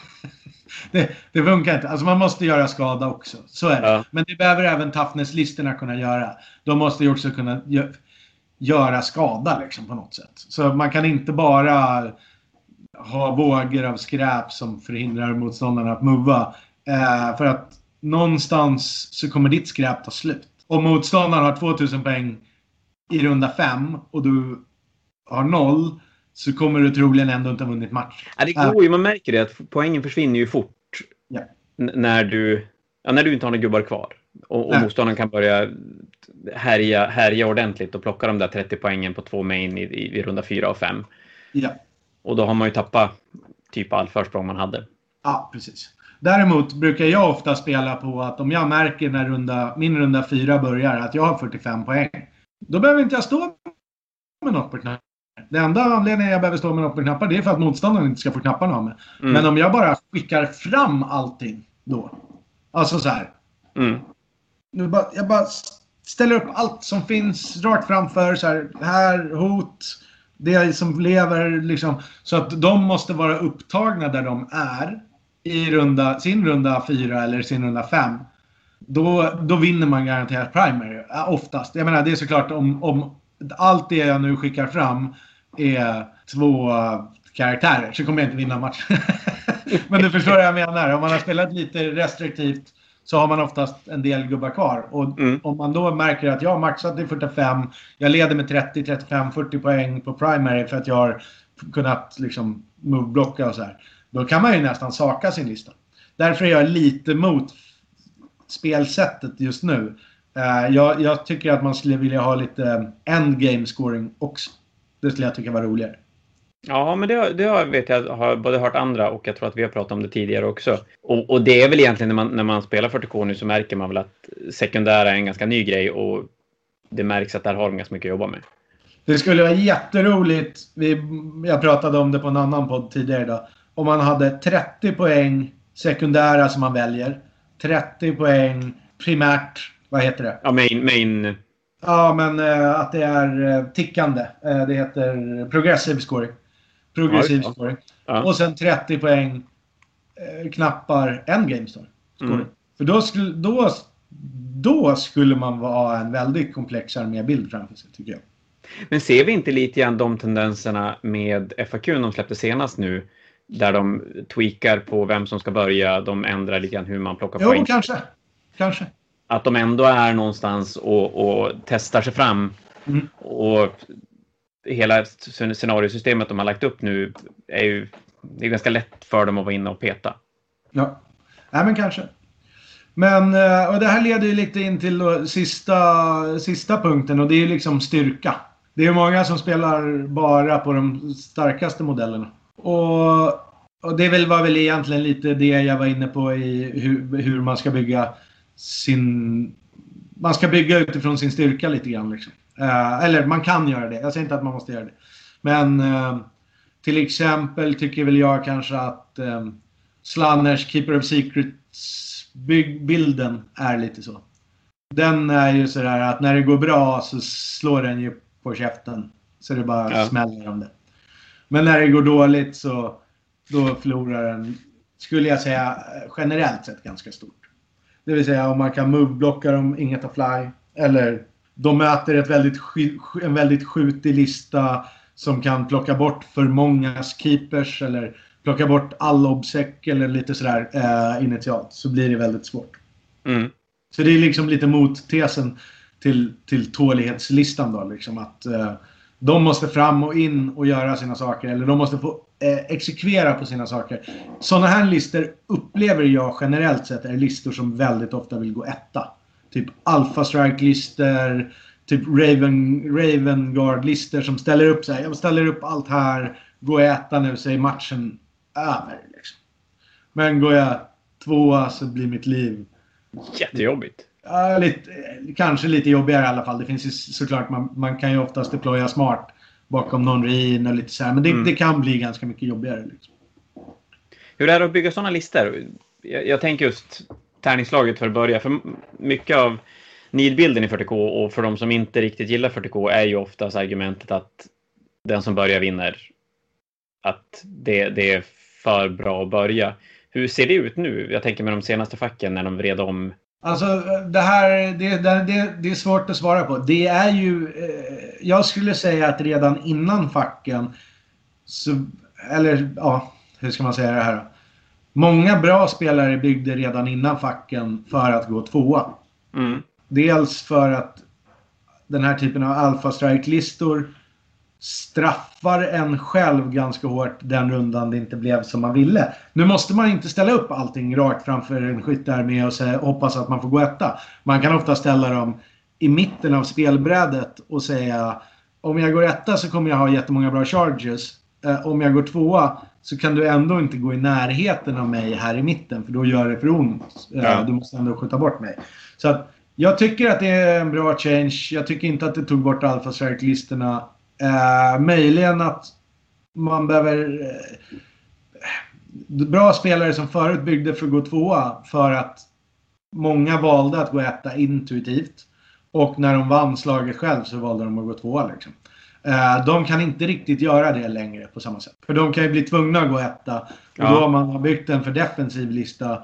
[laughs] det, det funkar inte. Alltså man måste göra skada också. Så är det. Ja. Men det behöver även toughness-listorna kunna göra. De måste ju också kunna gö- göra skada liksom på något sätt. Så man kan inte bara ha vågor av skräp som förhindrar motståndarna att mova. Eh, för att någonstans så kommer ditt skräp ta slut. Om motståndaren har 2000 poäng i runda 5 och du har noll så kommer du troligen ändå inte ha vunnit match. Ja, det går ju, man märker det att poängen försvinner ju fort Ja. när, du, ja, när du inte har några gubbar kvar. Och, och motståndaren kan börja härja, härja ordentligt och plocka de där 30 poängen på två main i, i, i runda 4 och 5. Ja. Och då har man ju tappat typ all försprång man hade. Ja, precis. Däremot brukar jag ofta spela på att om jag märker när runda, min runda 4 börjar att jag har 45 poäng. Då behöver inte jag stå med något på knappen. Den enda anledningen jag behöver stå med något på knappar det är för att motståndaren inte ska få knapparna av mig. Mm. Men om jag bara skickar fram allting då. Alltså så här. Mm. Bara, jag bara ställer upp allt som finns rakt framför. Så här, här hot. Det som lever liksom. Så att de måste vara upptagna där de är. I runda, sin runda 4 eller sin runda 5. Då, då vinner man garanterat primary. Eh, oftast. Jag menar det är såklart om, om allt det jag nu skickar fram är två karaktärer så kommer jag inte vinna matchen. [laughs] Men du förstår vad jag menar. Om man har spelat lite restriktivt så har man oftast en del gubbar kvar. Och Mm. om man då märker att jag har maxat till 45, jag leder med 30, 35, 40 poäng på primary för att jag har kunnat liksom move-blocka och så här. Då kan man ju nästan saka sin lista. Därför är jag lite mot spelsättet just nu. Eh, jag, jag tycker att man skulle vilja ha lite endgame scoring också. Det skulle jag tycka var roligare. Ja, men det, det har- vet jag, har både hört andra och jag tror att vi har pratat om det tidigare också. Och, och det är väl egentligen när man, när man spelar 40K nu så märker man väl att sekundära är en ganska ny grej och det märks att där har de ganska mycket att jobba med. Det skulle vara jätteroligt, vi, jag pratade om det på en annan podd tidigare idag, om man hade 30 poäng sekundära som man väljer, 30 poäng primärt, vad heter det? Ja, main, main Ja, men eh, att det är eh, tickande. Eh, det heter progressive scoring. Progressive Ja, scoring. Ja. Och sen 30 poäng eh, knappar endgame scoring. Mm. För då skulle, då, då skulle man ha en väldigt komplex armébild framför sig, tycker jag. Men ser vi inte lite grann de tendenserna med FAQ de släppte senast nu? Där de tweakar på vem som ska börja, de ändrar lite grann hur man plockar Jo, poäng. kanske. Kanske. Att de ändå är någonstans och, och testar sig fram. Mm. Och hela scenariosystemet de har lagt upp nu är ju det är ganska lätt för dem att vara inne och peta. Ja, Nej, men kanske. Men eh, och det här leder ju lite in till då, sista, sista punkten och det är ju liksom styrka. Det är många som spelar bara på de starkaste modellerna. Och, och det väl, var väl egentligen lite det jag var inne på i hur, hur man ska bygga sin... Man ska bygga utifrån sin styrka lite grann. Liksom. Eh, eller man kan göra det. Jag säger inte att man måste göra det. Men eh, till exempel tycker väl jag kanske att eh, Slanners Keeper of Secrets-bilden är lite så. Den är ju sådär att när det går bra så slår den ju på käften. Så det bara Ja. smäller om det. Men när det går dåligt så då förlorar den, skulle jag säga, generellt sett ganska stort. Det vill säga om man kan move-blocka dem, inget att fly. Eller de möter ett väldigt, en väldigt skjutig lista som kan plocka bort för många keepers eller plocka bort all obsec eller lite sådär eh, initialt. Så blir det väldigt svårt. Mm. Så det är liksom lite mottesen till, till tålighetslistan då. Liksom att eh, de måste fram och in och göra sina saker. Eller de måste få eh, exekvera på sina saker. Sådana här listor upplever jag generellt sett är listor som väldigt ofta vill gå etta. Typ Alpha Strike-listor. Typ Raven, Raven Guard-listor som ställer upp så här. Jag ställer upp allt här. Går jag etta nu så är matchen över. Liksom. Men går jag tvåa så blir mitt liv Jättejobbigt. Ja, lite, kanske lite jobbigare i alla fall. Det finns ju såklart, man, man kan ju oftast deploya smart bakom någon ruin och lite så här. Men det, Mm. det kan bli ganska mycket jobbigare. Liksom. Hur är det att bygga sådana listor? Jag, jag tänker just tärningslaget för att börja. För mycket av nidbilden i 40K och för de som inte riktigt gillar 40K är ju oftast argumentet att den som börjar vinner. Att det, det är för bra att börja. Hur ser det ut nu? Jag tänker med de senaste facken när de vred om. Alltså det här, det, det, det, det är svårt att svara på. Det är ju, eh, jag skulle säga att redan innan facken, så, eller ja, hur ska man säga det här då? Många bra spelare byggde redan innan facken för att gå tvåa. Mm. Dels för att den här typen av alpha strike-listor straffar en själv ganska hårt den rundan det inte blev som man ville. Nu måste man inte ställa upp allting rakt framför en skyttearmé och säga, hoppas att man får gå etta. Man kan ofta ställa dem i mitten av spelbrädet och säga om jag går etta så kommer jag ha jättemånga bra charges. Eh, om jag går tvåa så kan du ändå inte gå i närheten av mig här i mitten för då gör det för ont. Eh, Ja. Du måste ändå skjuta bort mig. Så att jag tycker att det är en bra change. Jag tycker inte att det tog bort alpha strike-listorna. Eh, möjligen att man behöver... Eh, bra spelare som förut byggde för att gå tvåa för att många valde att gå etta intuitivt. Och när de vann slaget själv så valde de att gå tvåa. Liksom. Eh, de kan inte riktigt göra det längre på samma sätt. För de kan ju bli tvungna att gå etta. Och då om man har byggt en för defensiv lista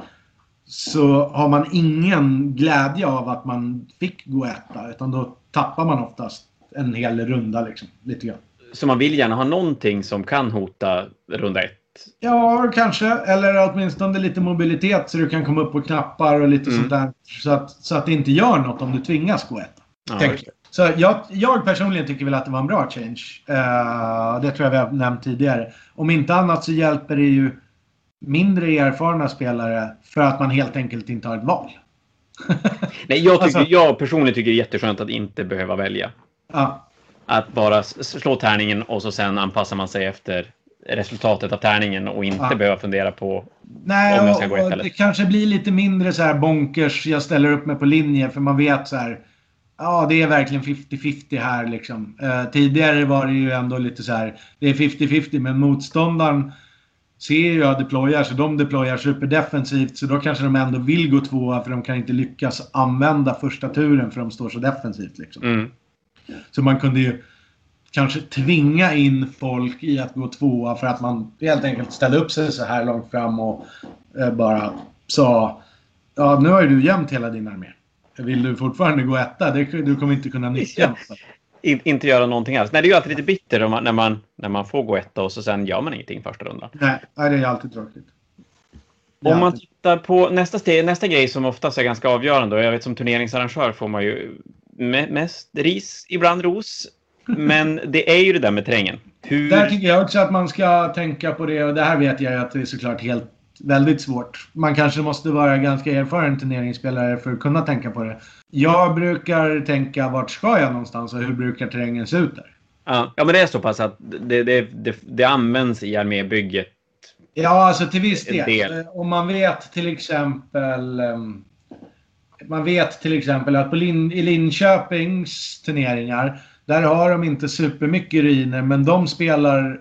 så har man ingen glädje av att man fick gå etta. Utan då tappar man oftast en hel runda liksom. Lite grann. Så man vill gärna ha någonting som kan hota runda ett. Ja, kanske. Eller åtminstone lite mobilitet så du kan komma upp på knappar och lite Mm. sånt där. Så att, så att det inte gör något om du tvingas gå etta. Ja, det. Så jag, jag personligen tycker väl att det var en bra change. Eh, det tror jag vi har nämnt tidigare. Om inte annat så hjälper det ju mindre erfarna spelare för att man helt enkelt inte har ett val. [laughs] Nej, jag, tycker, Alltså- jag personligen tycker det är jätteskönt att inte behöva välja. Ja, Att bara slå tärningen och så sen anpassar man sig efter resultatet av tärningen och inte Ja. behöva fundera på Nej, Om jag ska gå ett eller- det kanske blir lite mindre så här bonkers. Jag ställer upp mig på linje för man vet så här. Ja, det är verkligen 50-50 här liksom. Eh, tidigare var det ju ändå lite så här. Det är 50-50 men motståndaren ser ju jag deployar så de deployar superdefensivt så då kanske de ändå vill gå tvåa för de kan inte lyckas använda första turen för de står så defensivt liksom. Mm. Så man kunde ju kanske tvinga in folk i att gå tvåa för att man helt enkelt ställde upp sig så här långt fram och eh, bara sa Ja, nu har ju du jämt hela din armé. Vill du fortfarande gå etta? Det, du kommer inte kunna nyttja något. In, inte göra någonting alls. Nej, det är ju alltid lite bitter man, när, man, när man får gå etta och så sen gör man ingenting första rundan. Nej, det är alltid tråkigt. Är Om man alltid- tittar på nästa, steg, nästa grej som oftast är ganska avgörande och jag vet som turneringsarrangör får man ju me, mest ris, ibland ros. [laughs] Men det är ju det där med terrängen. Hur... Där tycker jag också att man ska tänka på det och det här vet jag att det är såklart helt väldigt svårt. Man kanske måste vara ganska erfaren turneringsspelare för att kunna tänka på det. Jag brukar tänka vart ska jag någonstans och hur brukar terrängen se ut där? Ja, men det är så pass att det, det, det, det används i armébygget. Ja, alltså till viss del. del. Eh, Om man vet till exempel... ehm, Man vet till exempel att på Lin, i Linköpings turneringar, där har de inte supermycket ruiner, men de spelar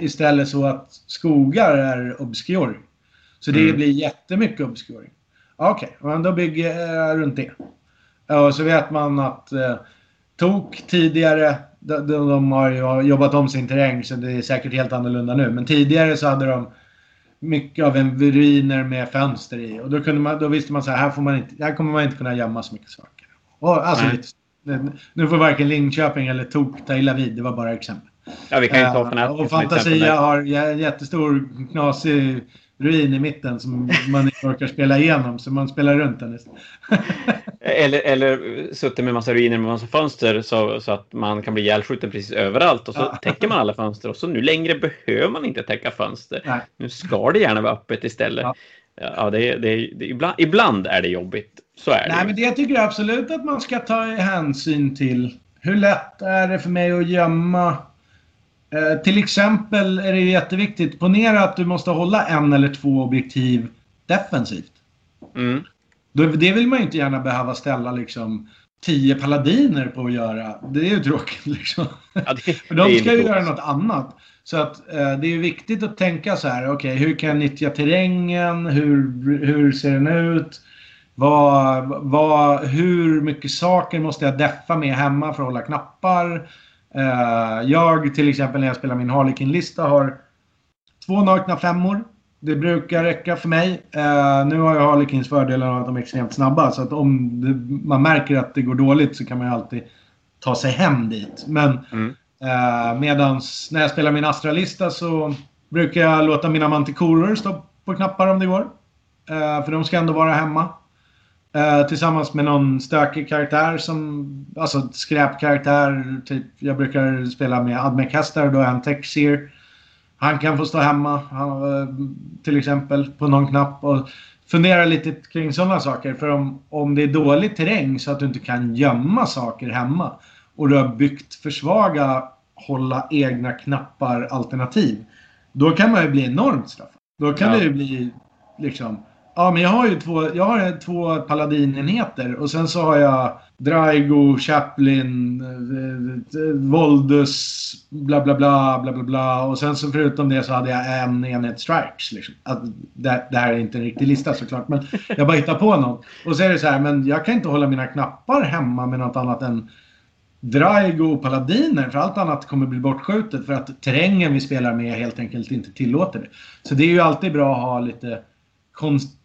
istället så att skogar är obscuring. Så det Mm. blir jättemycket obscuring. Okej, men då bygger jag runt det. Och så vet man att eh, Tok tidigare, de, de, de har ju jobbat om sin terräng så det är säkert helt annorlunda nu. Men tidigare så hade de mycket av en ruiner med fönster i. Och då, kunde man, då visste man så här, här, får man inte, här kommer man inte kunna gömma så mycket saker. Och, alltså, lite, nu får varken Linköping eller Tok ta illa vid, det var bara exempel. Ja, vi kan ju ta Fnatic och. Fantasia har jä- jättestor knasig ruin i mitten som man inte orkar spela igenom, så man spelar runt den istället. [laughs] Eller, eller suttit med massa ruiner med massa fönster så, så att man kan bli ihjälskjuten precis överallt och så Ja. täcker man alla fönster och så nu längre behöver man inte täcka fönster. Nej. Nu ska det gärna vara öppet istället. Ja. Ja, det, det, det, ibland, ibland är det jobbigt. Så är det. Nej, men det tycker jag absolut att man ska ta hänsyn till. Hur lätt är det för mig att gömma? Eh, till exempel är det jätteviktigt. Ponera att du måste hålla en eller två objektiv defensivt. Mm. Det vill man ju inte gärna behöva ställa liksom tio paladiner på att göra. Det är ju tråkigt liksom. Ja, det, [laughs] För de ska ju göra något annat. Så att eh, det är viktigt att tänka så här. Okej, hur kan jag nyttja terrängen? Hur, hur ser den ut? Vad, vad, hur mycket saker måste jag deffa med hemma för att hålla knappar? Eh, jag till exempel när jag spelar min Harlequin-lista har två nakna femmor. Det brukar räcka för mig. Eh, nu har jag Harlequins fördelen av att de är extremt snabba. Så att om man märker att det går dåligt så kan man ju alltid ta sig hem dit. Men Mm. Eh, medans när jag spelar min Astra-lista så brukar jag låta mina mantikorer stå på knappar om det går. För de ska ändå vara hemma. Eh, tillsammans med någon stökig karaktär som, alltså skräpkaraktär. Typ, jag brukar spela med Admec-hästar, då är han Texir. Han kan få stå hemma, han, eh, till exempel, på någon knapp. Och fundera lite kring sådana saker. För om, om det är dålig terräng så att du inte kan gömma saker hemma och du har byggt för svaga hålla egna knappar alternativ. Då kan man ju bli enormt straffad. Då kan Ja. det ju bli liksom Ja, men jag har ju två, jag har två paladinenheter och sen så har jag Draigo, Chaplin, eh, Voldus, bla bla bla, bla bla bla. Och sen så förutom det så hade jag en enhet strikes. Liksom. Att, det, det här är inte en riktig lista såklart, men jag bara hittar på något. Och så är det så här, men jag kan inte hålla mina knappar hemma med något annat än Draigo och Paladiner, för allt annat kommer bli bortskjutet för att terrängen vi spelar med helt enkelt inte tillåter det. Så det är ju alltid bra att ha lite konst,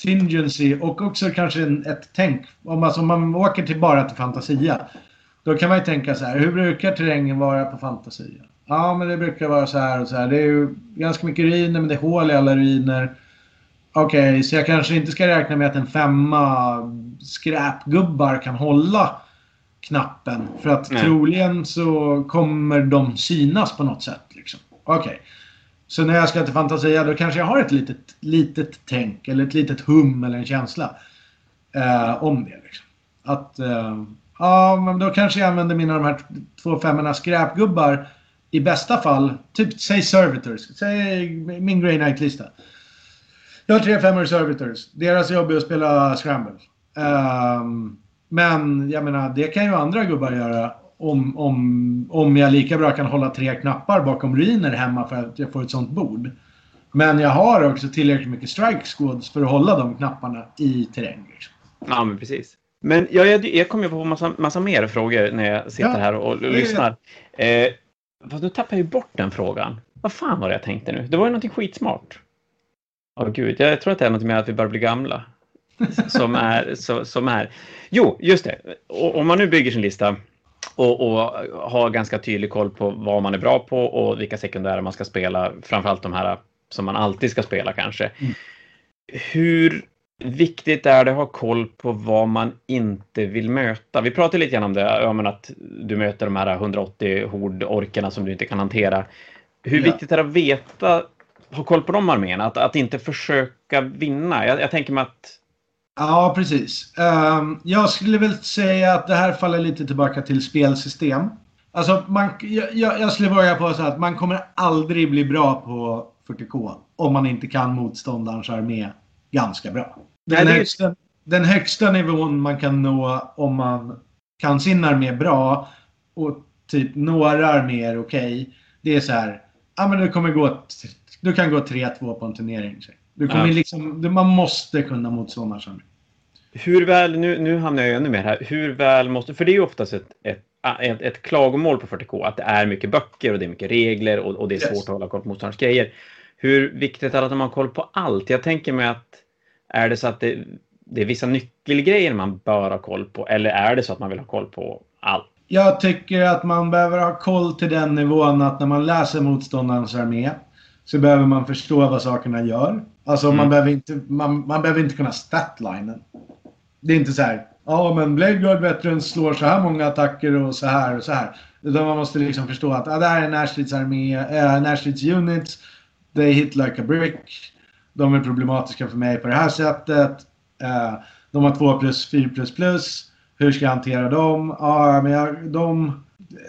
contingency och också kanske en, ett tänk. Om, alltså, om man åker till bara till Fantasia Då kan man ju tänka så här, hur brukar terrängen vara på Fantasia? Ja, men det brukar vara så här och så här. Det är ju ganska mycket ruiner, men det är hål i alla ruiner. Okej, okay, så jag kanske inte ska räkna med att en femma skräpgubbar kan hålla knappen. För att Nej. troligen så kommer de synas på något sätt. Liksom. Okej. Okay. Så när jag ska till Fantasia då kanske jag har ett litet, litet tänk eller ett litet hum eller en känsla eh, om det. Liksom. Att eh, ja, men då kanske jag använder mina de här två femmorna skräpgubbar i bästa fall, typ säg servitors, säg min Grey Knight-lista. Jag har tre femmor servitors. Deras jobb är att spela scramble. Um, men jag menar, det kan ju andra gubbar göra om, om, om jag lika bra kan hålla tre knappar bakom ruiner hemma för att jag får ett sånt bord. Men jag har också tillräckligt mycket strike squads för att hålla de knapparna i terräng. Liksom. Ja, men precis. Men jag, jag, jag kommer på massa, massa mer frågor när jag sitter ja, här och, och lyssnar. Eh, fast nu tappar jag ju bort den frågan. Vad fan var det jag tänkte nu? Det var ju någonting skitsmart. Åh oh, gud, jag tror att det är något med att vi börjar bli gamla. [laughs] som, är, så, som är... Jo, just det. Och, om man nu bygger sin lista och, och har ganska tydlig koll på vad man är bra på och vilka sekundärer man ska spela, framförallt de här som man alltid ska spela kanske. Mm. Hur viktigt är det att ha koll på vad man inte vill möta? Vi pratade lite grann om det, ja, att du möter de här 180 hordorkerna som du inte kan hantera. Hur ja. viktigt är det att veta, ha koll på de arméerna, att, att inte försöka vinna? Jag, jag tänker mig att Ja, precis. Um, jag skulle väl säga att det här faller lite tillbaka till spelsystem. Alltså, man, jag, jag skulle börja på så att man kommer aldrig bli bra på 40K om man inte kan motståndarens armé ganska bra. Den, Nej, högsta, den högsta nivån man kan nå om man kan sin armé bra och typ några arméer okej. Okay, det är så här. Ja, men du kommer gå. Du kan gå 3-2 på en turnering. Du kommer ja. liksom, man måste kunna motståndarens armé. Hur väl, nu, nu hamnar jag ännu mer här, hur väl måste, för det är ju oftast ett, ett, ett, ett klagomål på 40K att det är mycket böcker och det är mycket regler och, och det är yes. svårt att hålla koll på motståndarens grejer. Hur viktigt är det att man har koll på allt? Jag tänker mig att är det så att det, det är vissa nyckelgrejer man bör ha koll på eller är det så att man vill ha koll på allt? Jag tycker att man behöver ha koll till den nivån att när man läser motståndarens armé så behöver man förstå vad sakerna gör. Alltså mm. man, behöver inte, man, man behöver inte kunna statlinen. Det är inte så här, ja men Bladeguard Veterans slår så här många attacker och så här och så här. Utan man måste liksom förstå att ah, det här är Nashrids armé, äh, units. They hit like a brick. De är problematiska för mig på det här sättet. Äh, de har 2 plus 4 plus plus. Hur ska jag hantera dem? Ja, men jag, de,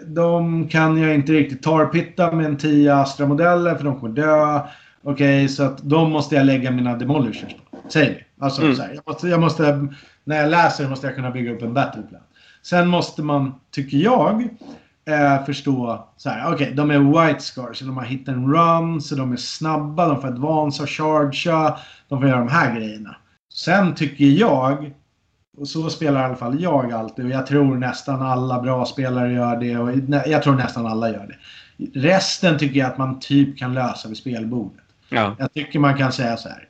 de kan jag inte riktigt tarpitta med en 10 Astra-modeller för de kommer dö. Okej, okay, så att de måste jag lägga mina demolishers på. Säger vi. Alltså, mm. så här, jag, måste, jag måste, när jag läser måste jag kunna bygga upp en battleplan. Sen måste man, tycker jag, eh, förstå så här. Okej, okay, de är white scars, så de har hit and run, så de är snabba, de får advance och chargea, de får göra de här grejerna. Sen tycker jag, och så spelar i alla fall jag alltid, och jag tror nästan alla bra spelare gör det, och jag tror nästan alla gör det. Resten tycker jag att man typ kan lösa vid spelbordet. Ja. Jag tycker man kan säga så här.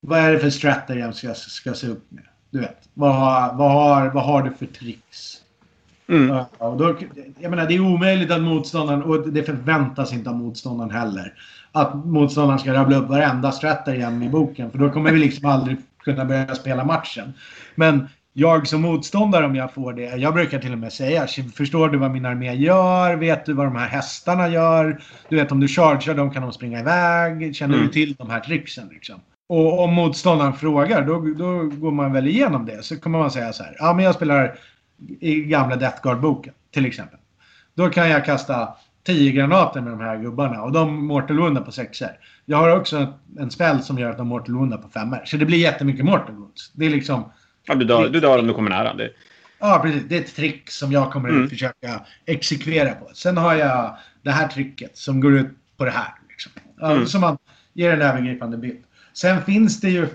Vad är det för strategi jag ska, ska se upp med? Du vet, vad vad har, vad har du för tricks? Mm. Ja, då, jag menar, det är omöjligt att motståndaren, och det förväntas inte av motståndaren heller, att motståndaren ska rabbla upp varenda strategi i boken. För då kommer vi liksom aldrig kunna börja spela matchen. Men jag som motståndare om jag får det, jag brukar till och med säga, förstår du vad min armé gör? Vet du vad de här hästarna gör? Du vet om du chargear dem kan de springa iväg. Känner mm. du till de här tricksen liksom? Och om motståndaren frågar, då, då går man väl igenom det. Så kommer man säga så här, ja men jag spelar i gamla Death Guard-boken till exempel. Då kan jag kasta 10 granater med de här gubbarna och de mortal woundar på sexer. Jag har också en spel som gör att de mortal woundar på femmer. Så det blir jättemycket mortal wounds. Det är liksom... Ja, du dör, du dör om du kommer nära. Det. Ja, precis. Det är ett trick som jag kommer mm. att försöka exekvera på. Sen har jag det här tricket som går ut på det här. Liksom. Mm. Så man ger en övergripande bild. Sen finns det ju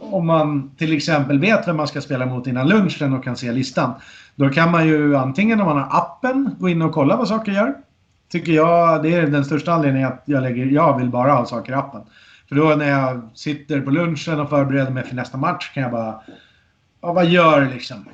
om man till exempel vet vem man ska spela mot innan lunchen och kan se listan. Då kan man ju antingen om man har appen gå in och kolla vad saker gör. Tycker jag, det är den största anledningen att jag lägger, jag vill bara ha saker i appen. För då när jag sitter på lunchen och förbereder mig för nästa match kan jag bara ja, vad gör liksom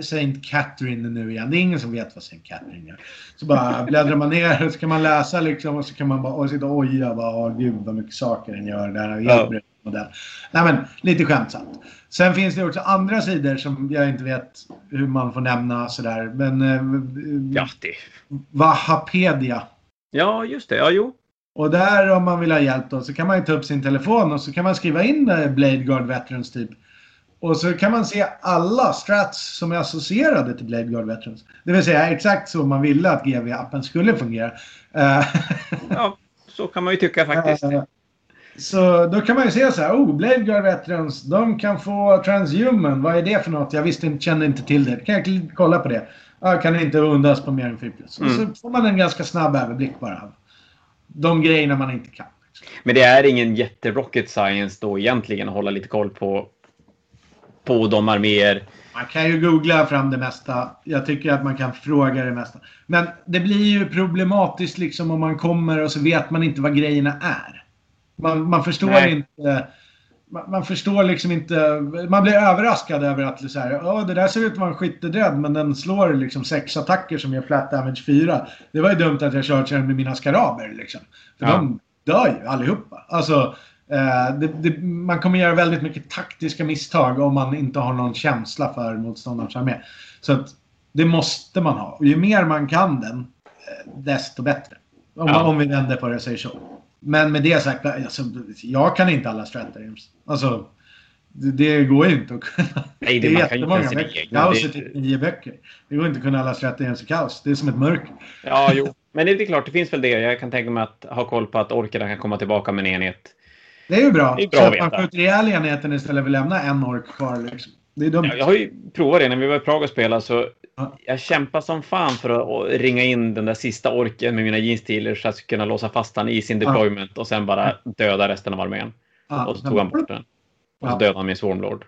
Saint Catherine nu igen? Det är ingen som vet vad Saint Catherine gör. Så bara [laughs] bläddrar man ner och så kan man läsa liksom och så kan man bara och sitta och oja. Bara, åh gud vad mycket saker den gör. Det här är helt ja. modell. Nej men lite skämtsamt. Sen finns det också andra sidor som jag inte vet hur man får nämna sådär. Men... Eh, ja, det... Wahapedia. Ja, just det. Ja, jo. Och där om man vill ha hjälp då så kan man ju ta upp sin telefon och så kan man skriva in eh, Blade Guard Veterans typ. Och så kan man se alla strats som är associerade till Blade Guard Veterans. Det vill säga exakt så man ville att GV-appen skulle fungera. Eh, ja, så kan man ju tycka faktiskt. Eh, så då kan man ju se så här, oh, Blade Guard Veterans, de kan få Transhuman. Vad är det för något? Jag visste, kände inte till det. Kan jag kolla på det? Ja, kan inte undas på mer än 4 plus. Mm. så får man en ganska snabb överblick bara av de grejerna man inte kan. Men det är ingen jätte-rocket science då egentligen att hålla lite koll på, på de arméer. Man kan ju googla fram det mesta. Jag tycker att man kan fråga det mesta. Men det blir ju problematiskt liksom om man kommer och så vet man inte vad grejerna är. Man, man förstår Nej. inte. Man, man, förstår liksom inte. Man blir överraskad över att så här, oh, det där ser ut att vara en skyttedöd men den slår liksom sex attacker som ger flat damage 4. Det var ju dumt att jag körde med mina skaraber liksom. För ja. de dör ju allihopa. Alltså, det, det, man kommer göra väldigt mycket taktiska misstag om man inte har någon känsla för motståndarens armé. Så att det måste man ha. Och ju mer man kan den, eh, desto bättre. Om, ja. om vi vänder på det och säger så. Men med det sagt, alltså, jag kan inte alla strategies. Alltså, det, det, går ju inte att kunna. Nej, det, det är jättemånga böcker. Kaos är typ nio böcker. Det går inte att kunna alla strategies i kaos. Det är som ett mörker. Ja, jo. Men det är klart, det finns väl det. Jag kan tänka mig att ha koll på att orkerna kan komma tillbaka med en enhet. Det är ju bra. Det är bra så att, att man skjuter ihjäl enheten istället för att lämna en ork kvar. Liksom. Det är dumt. Ja, jag har ju provat det när vi var i Prag och spelade. Så jag kämpar som fan för att ringa in den där sista orken med mina jeans så att jag kunna låsa fast han i sin deployment ja. och sen bara döda resten av armén. Ja. Och så tog han bort den. Och så dödade han min Swarmlord.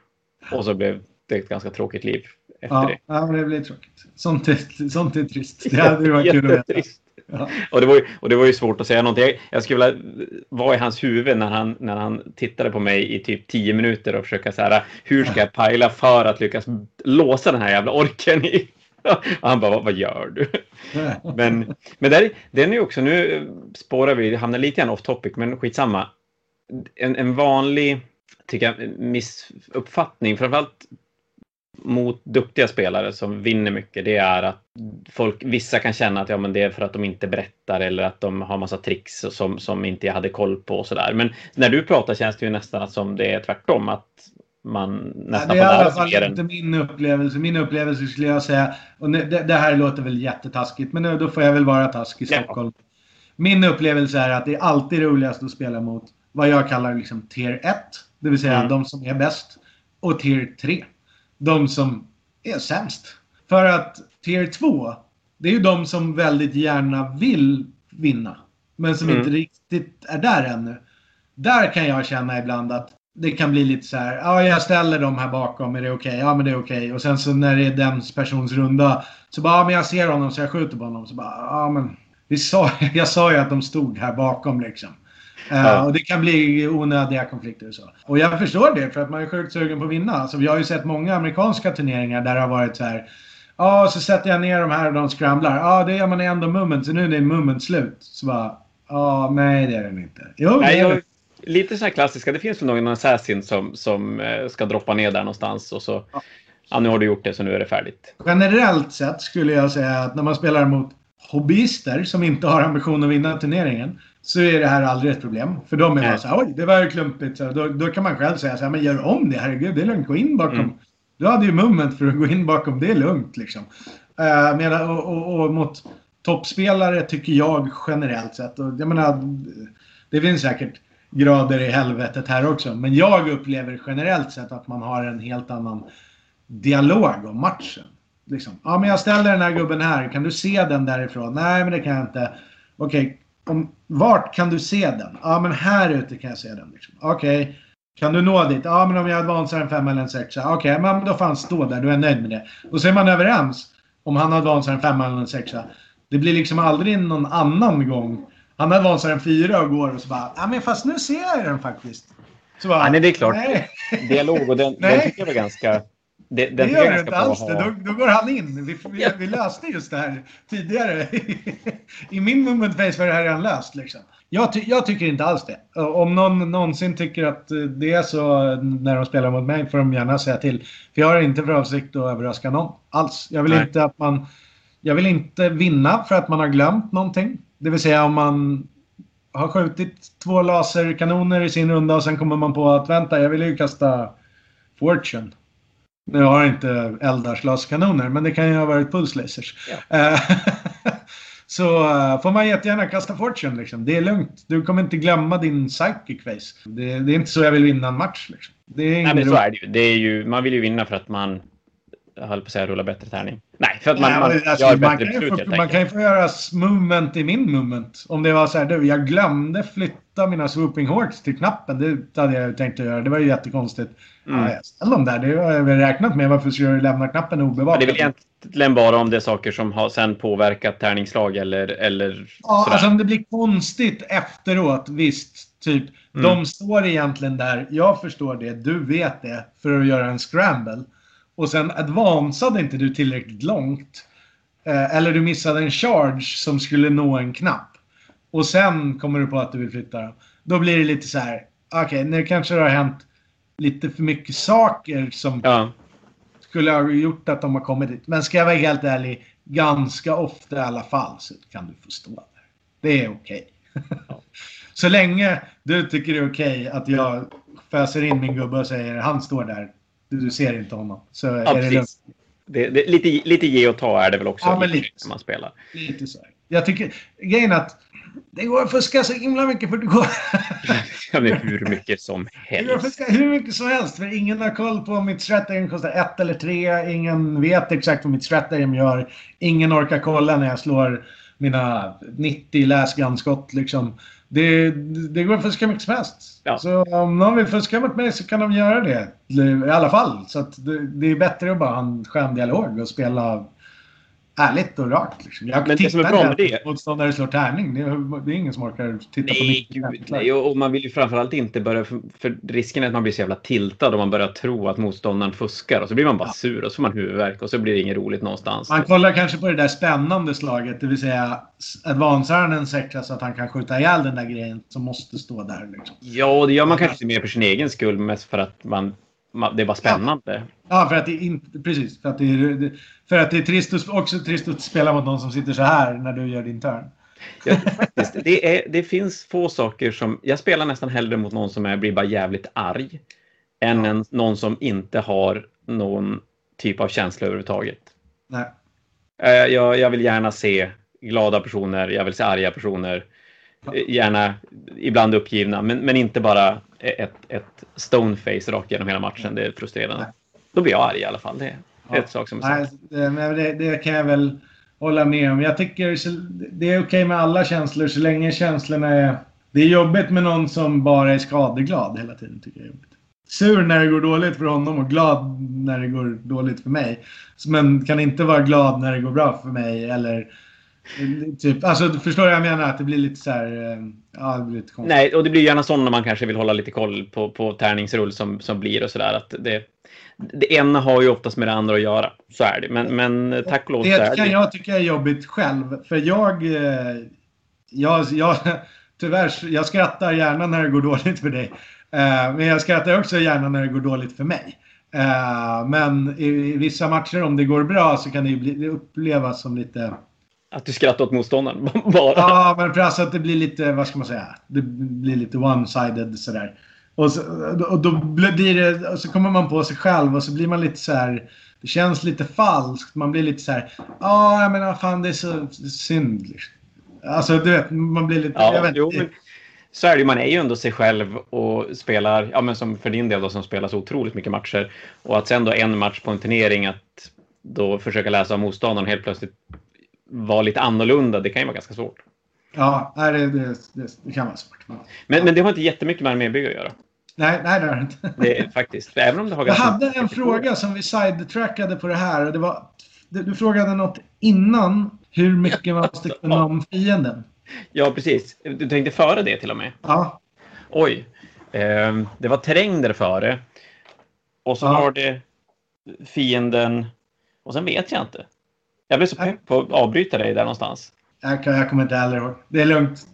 Och så blev det ett ganska tråkigt liv efter ja, det. Ja, det blir tråkigt. Sånt är, sånt är trist. Det hade varit kul att veta. Ja. [laughs] Och, det var ju, och det var ju svårt att säga någonting. Jag, jag skulle vilja vara i hans huvud när han, när han tittade på mig i typ tio minuter och försöka så här, hur ska jag pajla för att lyckas låsa den här jävla orken i [laughs] och han bara, vad, vad gör du? [laughs] men men där, den är ju också, nu spårar vi, hamnar lite grann off topic, men skitsamma. En, en vanlig, tycker jag, missuppfattning, framförallt mot duktiga spelare som vinner mycket, det är att folk, vissa kan känna att ja, men det är för att de inte berättar eller att de har massa tricks som, som inte jag hade koll på och sådär. Men när du pratar känns det ju nästan som det är tvärtom, att man nästan ja, Det är i alla fall inte min upplevelse. Min upplevelse skulle jag säga, och det, det här låter väl jättetaskigt, men nu, då får jag väl vara taskig i Stockholm. Ja. Min upplevelse är att det är alltid roligast att spela mot vad jag kallar liksom tier 1, det vill säga mm. de som är bäst, och tier 3, de som är sämst. För att tier 2, det är ju de som väldigt gärna vill vinna, men som mm. inte riktigt är där ännu. Där kan jag känna ibland att det kan bli lite så här, ja jag ställer dem här bakom, är det okej? Okay? Ja men det är okej. Okay. Och sen så när det är den persons runda så bara, ja men jag ser honom så jag skjuter på honom. Så bara, ja men vi sa, [laughs] jag sa ju att de stod här bakom liksom. Eh, ja. Uh, och det kan bli onödiga konflikter och så. Och jag förstår det för att man är sjukt sugen på att vinna. Alltså, vi har ju sett många amerikanska turneringar där det har varit så här. Ja, så sätter jag ner de här och de scramblar. Ja, det gör man i ändå moment. Så nu är det moment slut. Så bara, ja, nej det är den inte. Jo, nej, jag, lite så här klassiska. Det finns väl någon assassin som, som eh, ska droppa ner där någonstans och så. Ja. ja. nu har du gjort det så nu är det färdigt. Generellt sett skulle jag säga att när man spelar mot hobbyister som inte har ambition att vinna turneringen så är det här aldrig ett problem. För de är bara så här, oj, det var ju klumpigt. Så då, då kan man själv säga så här, men gör om det, herregud, det är lugnt, gå in bakom. Mm. Du hade ju moment för att gå in bakom, det är lugnt liksom. Uh, medan, och, och, och, mot toppspelare tycker jag generellt sett, och jag menar, det finns säkert grader i helvetet här också. Men jag upplever generellt sett att man har en helt annan dialog om matchen. Liksom. Ja, men jag ställer den här gubben här. Kan du se den därifrån? Nej, men det kan jag inte. Okej, okay. vart kan du se den? Ja, men här ute kan jag se den. Liksom. Okej, okay. kan du nå dit? Ja, men om jag advansar en femma eller en sexa. Okej, okay, men då han stå där. Du är nöjd med det. Och så är man överens om han advansar en femma eller en sexa. Det blir liksom aldrig någon annan gång han advansar en fyra och går och så bara, ja men fast nu ser jag den faktiskt. Så bara, Ja, nej, det är klart. Nej, Dialog och den, den tycker jag var ganska... Det, det gör ganska inte alls det. Då, då går han in. Vi, vi, vi löste just det här tidigare. [laughs] I min moment face var det här redan löst. Liksom. Jag, ty, jag tycker inte alls det. Om någon någonsin tycker att eh, det är så när de spelar mot mig får de gärna säga till. För jag har inte för avsikt att överraska någon alls. Jag vill Nej. inte att man... Jag vill inte vinna för att man har glömt någonting. Det vill säga om man har skjutit två laserkanoner i sin runda och sen kommer man på att vänta, jag vill ju kasta Fortune. Nu har jag inte Eldars laserkanoner, men det kan ju ha varit Pulse Lasers. Eh, [laughs] Så eh, får man jättegärna kasta Fortune liksom. Det är lugnt. Du kommer inte glömma din psychic face. Det, det är inte så jag vill vinna en match liksom. Det är Nej, men så är det ju. det är ju. Man vill ju vinna för att man... Höll på att säga rulla bättre tärning. Nej, för att man, Ja, man alltså, gör man, bättre beslut få, helt man kan ju få göra movement i min movement. Om det var så här, du, jag glömde flytta mina swooping hordes till knappen. Det hade jag tänkt att göra. Det var ju jättekonstigt. Mm. Ja, ställ dem där. Det har jag väl räknat med. Varför ska du lämna knappen Ja, obevakad? det är väl egentligen bara om det är saker som har sen påverkat tärningslag eller, eller Ja, sådär. alltså om det blir konstigt efteråt, visst. Typ, Mm. de står egentligen där. Jag förstår det, du vet det, för att göra en scramble. Och sen advansade inte du tillräckligt långt. Eh, eller du missade en charge som skulle nå en knapp. Och sen kommer du på att du vill flytta dem. Då blir det lite så här, okej, nu kanske det har hänt lite för mycket saker som Ja. skulle ha gjort att de har kommit dit. Men ska jag vara helt ärlig, ganska ofta i alla fall så kan du få stå där. Det är okej. [laughs] så länge du tycker det är okej att jag föser in min gubbe och säger han står där. Du, ser inte honom. Så Ja, är det. Det, det, lite, lite ge och ta är det väl också Ja, men lite. när man spelar. Lite så. Jag tycker, grejen är att det går att fuska så himla mycket för det går. [laughs] Ja, men hur mycket som Det går att helst. fuska hur mycket som helst för ingen har koll på om mitt stratagem kostar ett eller tre. Ingen vet exakt vad mitt stratagem gör. Ingen orkar kolla när jag slår mina 90 läsgunskott liksom. Det, det går att fuska mycket som helst. Ja. Så om någon vill fuska mot mig så kan de göra det. I alla fall. Så det, det är bättre att bara ha en skön dialog och spela ärligt och rakt. Liksom. Jag Men det som är bra med det- på Motståndare slår tärning. Det är, det är ingen som orkar titta på Nej, mitt gud, nej. Och man vill ju framförallt inte börja... För, för risken är att man blir så jävla tiltad och man börjar tro att motståndaren fuskar och så blir man bara Ja. sur och så får man huvudvärk och så blir det inget roligt någonstans. Man kollar kanske på det där spännande slaget, det vill säga advansar han en sexa så att han kan skjuta ihjäl den där grejen som måste stå där. Liksom. Ja, det gör man kanske inte mer för sin egen skull, mest för att man, det är bara spännande. Ja, för att det inte... Precis. För att det det- för att det är trist att, också trist att spela mot någon som sitter så här när du gör din turn. Ja, faktiskt, det, är, det finns få saker som... Jag spelar nästan hellre mot någon som är, blir bara jävligt arg än en, någon som inte har någon typ av känsla överhuvudtaget. Nej. Eh, Jag, jag vill gärna se glada personer, jag vill se arga personer. Eh, Gärna ibland uppgivna, men, men inte bara ett, ett stoneface rakt genom hela matchen. Det är frustrerande. Nej. Då blir jag arg i alla fall. Det Ja. ett sak som är Nej, det, det, kan jag väl hålla med om. Jag tycker det är okej med alla känslor så länge känslorna är... Det är jobbigt med någon som bara är skadeglad hela tiden. tycker jag. Sur när det går dåligt för honom och glad när det går dåligt för mig. Men kan inte vara glad när det går bra för mig eller... Typ, alltså du förstår vad jag menar? Att det blir lite så här... eh, Ja, det blir lite konstigt. Nej, och det blir gärna så när man kanske vill hålla lite koll på, på tärningsrull som, som blir och sådär. Att det, det ena har ju oftast med det andra att göra. Så är det. Men, men tack och lov så är Det kan jag tycka är jobbigt själv. För jag... eh, Jag, jag, tyvärr, jag skrattar gärna när det går dåligt för dig. Eh, Men jag skrattar också gärna när det går dåligt för mig. Eh, Men i, vissa matcher, om det går bra, så kan det, ju upplevas som lite... Att du skrattar åt motståndaren. [laughs] Bara. Ja, men för alltså att det blir lite, vad ska man säga? Det blir lite one-sided sådär. Och, så, och då blir det, och så kommer man på sig själv och så blir man lite så här. Det känns lite falskt. Man blir lite så här. Ja, jag menar fan det är så synd. liksom." Alltså du vet, man blir lite... Ja, vet, jo, inte. men så är det. Man är ju ändå sig själv och spelar, ja men som för din del då som spelar så otroligt mycket matcher. Och att sen då en match på en turnering att då försöka läsa av motståndaren helt plötsligt vara lite annorlunda, det kan ju vara ganska svårt. Ja, det, det, det, kan vara svårt. Men, Men, men det har inte jättemycket med armébygge att göra. Nej, nej, det har det inte. Det är faktiskt. Även om det har Jag hade en fråga som vi sidetrackade på det här. Och det var, du, du frågade något innan. Hur mycket man måste kunna om fienden. Ja, precis. Du tänkte före det till och med. Ja. Oj. Eh, det var terräng där före. Och så Ja. var det fienden. Och sen vet jag inte. Jag blev så pepp på att avbryta dig där någonstans. Jag, jag kommer inte heller ihåg. Det är lugnt.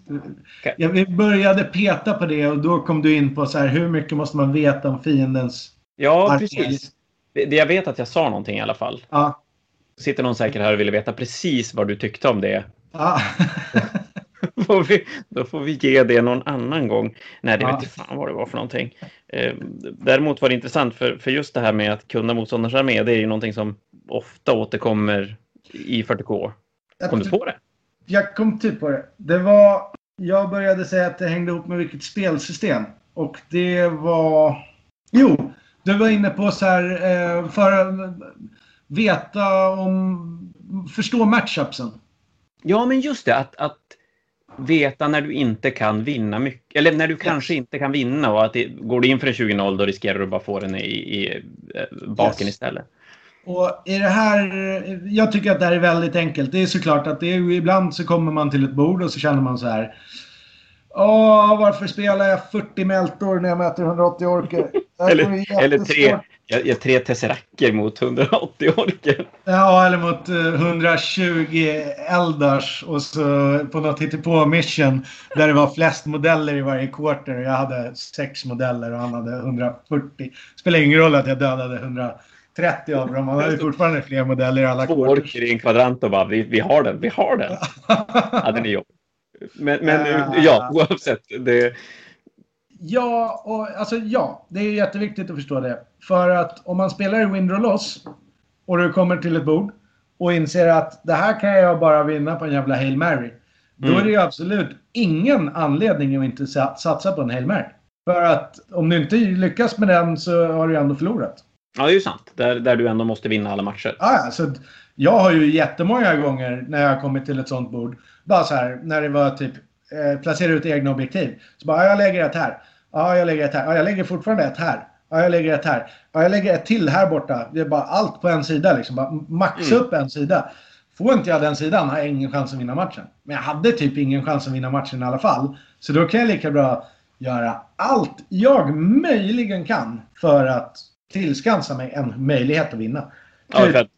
Okej. Jag, vi började peta på det och då kom du in på så här, hur mycket måste man veta om fiendens Ja, armé? precis. Jag vet att jag sa någonting i alla fall. Ja. Sitter någon säkert här och vill veta precis vad du tyckte om det. ja. [laughs] Får vi, då får vi ge det någon annan gång. Nej, det Ja. vet fan vad det var för någonting. Eh, däremot var det intressant för, för just det här med att kunna motståndarens armé. Det är ju någonting som ofta återkommer i 40K. Kom du på det? Jag kom typ på det. Det var... Jag började säga att det hängde ihop med vilket spelsystem. Och det var... Jo, du var inne på så här... Eh, för att veta om... Förstå matchupsen. Ja, men just det. Att, att veta när du inte kan vinna mycket. Eller när du kanske inte kan vinna. Och att det, går du in för en 20-0 då riskerar du bara få den i, i eh, baken Yes. istället. Och i det här... Jag tycker att det här är väldigt enkelt. Det är såklart att det är, ibland så kommer man till ett bord och så känner man så här. Åh, varför spelar jag 40 mältor när jag möter 180 orker? Eller, eller tre, jag, jag, tre tesseracker mot 180 orker. Ja, eller mot eh, 120 Eldars och så på något på mission där det var flest modeller i varje quarter. Jag hade sex modeller och han hade 140. Spelar ingen roll att jag dödade 130 av dem. Han hade fortfarande fler modeller i alla Två i en kvadrant och bara vi, vi har den, vi har den. [laughs] Hade ni jobb. Men, men Ah. ja, oavsett. Det, Ja, och, alltså ja. Det är jätteviktigt att förstå det. För att om man spelar i Win Draw Loss och du kommer till ett bord och inser att det här kan jag bara vinna på en jävla Hail Mary. Då Mm. är det ju absolut ingen anledning att inte sa- satsa på en Hail Mary. För att om du inte lyckas med den så har du ju ändå förlorat. Ja, det är ju sant. Där, där du ändå måste vinna alla matcher. Ja, så att jag har ju jättemånga gånger när jag har kommit till ett sånt bord. Bara så här, när det var typ eh, placera ut egna objektiv. Så bara, ja, jag lägger ett här. Ja, jag lägger ett här. Ja, jag lägger fortfarande ett här. Ja, jag lägger ett här. Ja, jag lägger ett till här borta. Det är bara allt på en sida liksom. Bara maxa Mm. upp en sida. Får inte jag den sidan har jag ingen chans att vinna matchen. Men jag hade typ ingen chans att vinna matchen i alla fall. Så då kan jag lika bra göra allt jag möjligen kan för att tillskansa mig en möjlighet att vinna. Ja, för att,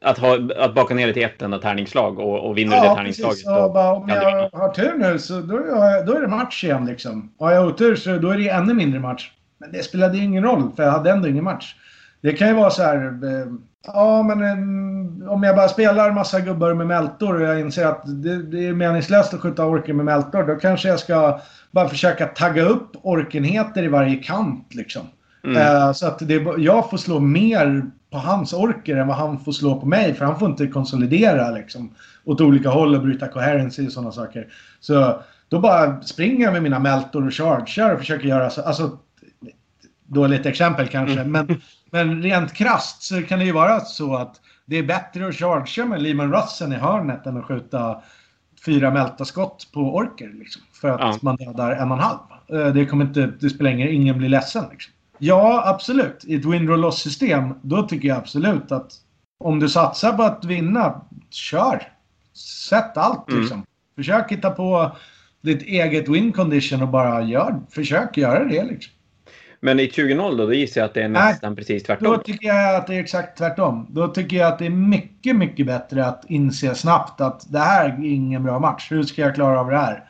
att, ha, att baka ner det till ett enda tärningsslag och, och vinner du det Ja, tärningsslaget precis. Och bara, om jag har tur nu så då är, jag, då är det match igen. Liksom. Har jag otur så då är det ännu mindre match. Men det spelade ingen roll för jag hade ändå ingen match. Det kan ju vara så här. Eh, ja, men eh, om jag bara spelar massa gubbar med mältor och jag inser att det, det är meningslöst att skjuta orker med mältor. Då kanske jag ska bara försöka tagga upp orkenheter i varje kant. Liksom. Mm. Eh, så att det, jag får slå mer på hans orker än vad han får slå på mig. För han får inte konsolidera liksom, åt olika håll och bryta coherency och sådana saker. Så då bara springer jag med mina meltor och chargear och försöker göra så. Alltså, dåligt exempel kanske. Mm. Men, men rent krasst så kan det ju vara så att det är bättre att chargea med Lehman Russen i hörnet än att skjuta fyra meltaskott på orker. Liksom, för att Ja. man dödar en och en halv. Eh, Det, kommer inte, det spelar ingen ingen blir ledsen. Liksom. Ja, absolut. I ett win draw loss system då tycker jag absolut att om du satsar på att vinna, kör. Sätt allt Mm. liksom. Försök hitta på ditt eget win condition och bara gör, försök göra det. Liksom. Men i 20-0 då, då gissar jag att det är Nej. nästan precis Då tvärtom. tycker jag att det är exakt tvärtom. Då tycker jag att det är mycket, mycket bättre att inse snabbt att det här är ingen bra match. Hur ska jag klara av det här?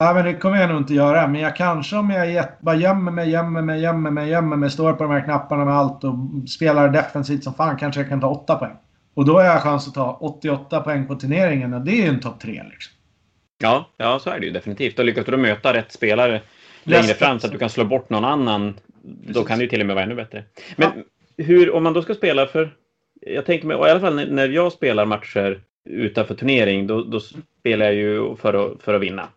Ja, men det kommer jag nog inte göra. Men jag kanske om jag bara gömmer mig, gömmer mig, gömmer mig, gömmer mig, står på de här knapparna med allt och spelar defensivt som fan kanske jag kan ta 8 poäng. Och då har jag chans att ta 88 poäng på turneringen och det är ju en topp 3 liksom. Ja, ja, så är det ju definitivt. Och lyckas du då möta rätt spelare längre fram så att du kan slå bort någon annan, då Precis. kan det ju till och med vara ännu bättre. Men hur, om man då ska spela för... Jag tänker mig, i alla fall när, när jag spelar matcher utanför turnering, då, då spelar jag ju för att, för att vinna.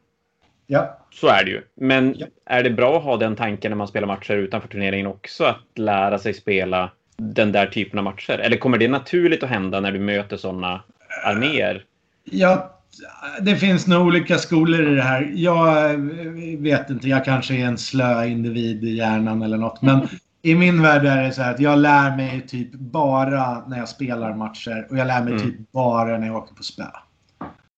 Ja. Så är det ju. Men Ja. är det bra att ha den tanken när man spelar matcher utanför turneringen också? Att lära sig spela den där typen av matcher? Eller kommer det naturligt att hända när du möter sådana arméer? Ja, det finns nog olika skolor i det här. Jag vet inte, jag kanske är en slö individ i hjärnan eller något. Men i min värld är det så här att jag lär mig typ bara när jag spelar matcher och jag lär mig Mm. typ bara när jag åker på spö.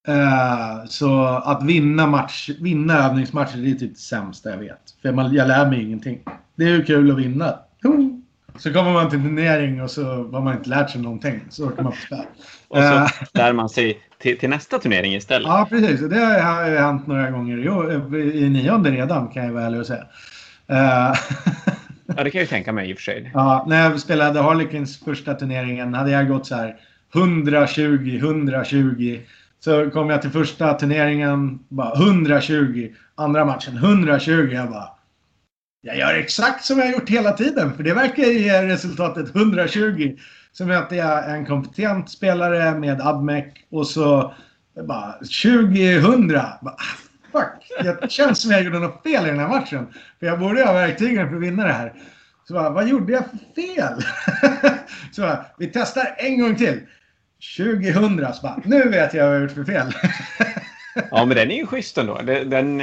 Uh, så att vinna, match, vinna övningsmatcher det är typ det sämsta jag vet. För man, jag lär mig ingenting. Det är ju kul att vinna. Så kommer man till turnering och så har man inte lärt sig någonting. Så åker man på spel. Och så uh, lär man sig till, till, nästa turnering istället. Ja, precis. Det har hänt några gånger i, i nionde redan kan jag och säga. Uh, Ja, det kan jag ju tänka mig i och för sig. Ja, när jag spelade Harlequins första turneringen hade jag gått så här 120, 120. Så kom jag till första turneringen, bara 120. Andra matchen 120. Jag bara... Jag gör exakt som jag har gjort hela tiden, för det verkar ge resultatet 120. Så möter jag en kompetent spelare med Abmec och så bara 20-100. Bara, ah, fuck, det känns som jag gjorde något fel i den här matchen. För jag borde ha verktygen för att vinna det här. Så bara, vad gjorde jag för fel? [laughs] så bara, vi testar en gång till. 2000, så bara, nu vet jag vad jag har gjort för fel. ja, men den är ju schysst ändå. Den, den,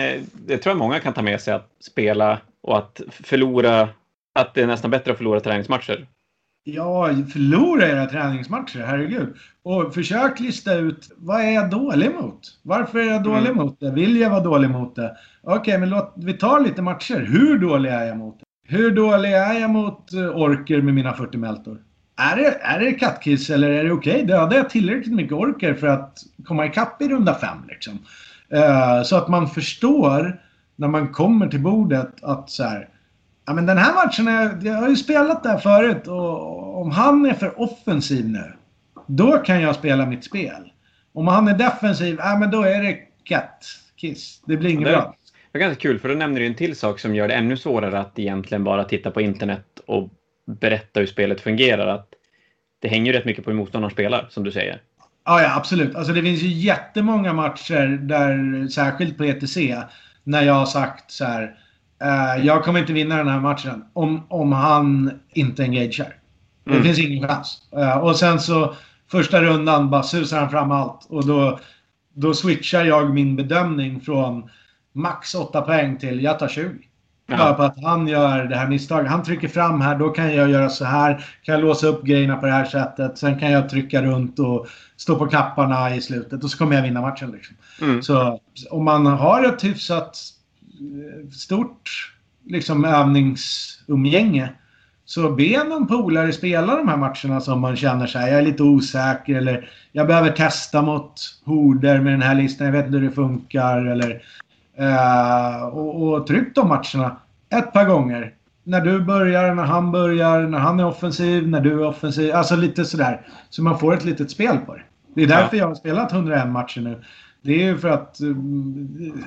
det tror jag många kan ta med sig att spela och att förlora. Att det är nästan bättre att förlora träningsmatcher. Ja, förlora era träningsmatcher, herregud. Och försök lista ut vad är jag dålig mot? Varför är jag dålig mm. mot det? Vill jag vara dålig mot det? Okej, okay, men låt, vi tar lite matcher. Hur dålig är jag mot det? Hur dålig är jag mot eh, orker med mina 40 meltor? Är det, är det kattkiss eller är det okej? Okay? Dödar jag tillräckligt mycket orker för att komma ikapp i runda fem liksom? Uh, så att man förstår när man kommer till bordet att så här, ja men den här matchen, är, jag har ju spelat där förut och om han är för offensiv nu, då kan jag spela mitt spel. Om han är defensiv, ja men då är det kattkiss. Det blir inget bra. Det är ganska kul, för då nämner du en till sak som gör det ännu svårare att egentligen bara titta på internet och berätta hur spelet fungerar. Att det hänger ju rätt mycket på hur motståndaren spelar, som du säger. Ja, ja, absolut. Alltså det finns ju jättemånga matcher där, särskilt på ETC, när jag har sagt så här. Eh, jag kommer inte vinna den här matchen om, om han inte engagerar. Det mm. finns ingen chans. Eh, och sen så första rundan bara susar han fram allt och då, då switchar jag min bedömning från max 8 poäng till jag tar 20. Bara på att han gör det här misstaget. Han trycker fram här, då kan jag göra så här. Kan jag låsa upp grejerna på det här sättet. Sen kan jag trycka runt och stå på kapparna i slutet och så kommer jag vinna matchen. Liksom. Mm. Så om man har ett hyfsat eh, stort liksom, övningsumgänge så be någon polare spela de här matcherna som man känner sig jag är lite osäker eller jag behöver testa mot horder med den här listan, jag vet inte hur det funkar eller Eh, och, och tryckt de matcherna ett par gånger. När du börjar, när han börjar, när han är offensiv, när du är offensiv. Alltså lite sådär. Så man får ett litet spel på det. Det är därför ja. jag har spelat 101 matcher nu. Det är ju för att um,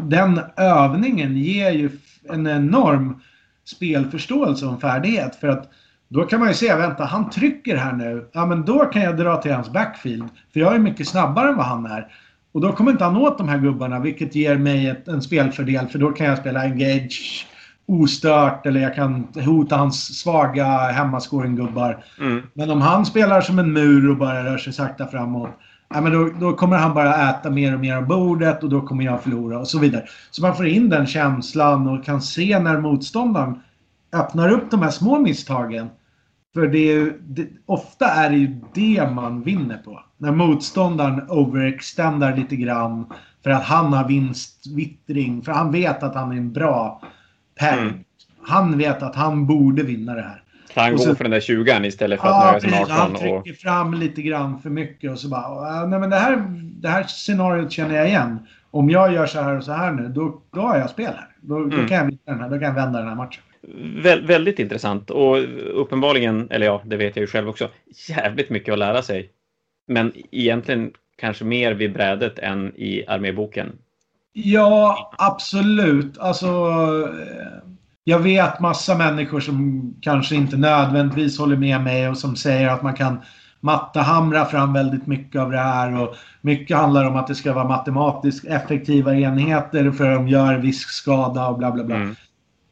den övningen ger ju en enorm spelförståelse och en färdighet. För att då kan man ju se, vänta, han trycker här nu. Ja, men då kan jag dra till hans backfield. För jag är mycket snabbare än vad han är. Och då kommer inte han åt de här gubbarna vilket ger mig ett, en spelfördel för då kan jag spela engage ostört eller jag kan hota hans svaga hemmascoring-gubbar. Mm. Men om han spelar som en mur och bara rör sig sakta framåt ja, men då, då, kommer han bara äta mer och mer av bordet och då kommer jag förlora och så vidare. Så man får in den känslan och kan se när motståndaren öppnar upp de här små misstagen för det är, det, ofta är det ju det man vinner på. När motståndaren overextendar lite grann för att han har vinstvittring. För han vet att han är en bra peng. Mm. Han vet att han borde vinna det här. Så han går för den där 20 istället för att nöja sig med 18? Han trycker och... fram lite grann för mycket och så bara, nej men det här, det här scenariot känner jag igen. Om jag gör så här och så här nu, då, då har jag spel här. Då, mm. då kan jag vinna den här, då kan jag vända den här matchen. Vä väldigt intressant och uppenbarligen, eller ja, det vet jag ju själv också, jävligt mycket att lära sig. Men egentligen kanske mer vid brädet än i arméboken. Ja, absolut. Alltså, jag vet massa människor som kanske inte nödvändigtvis håller med mig och som säger att man kan mattahamra fram väldigt mycket av det här och mycket handlar om att det ska vara matematiskt effektiva enheter för att de gör viss skada och bla bla bla. Mm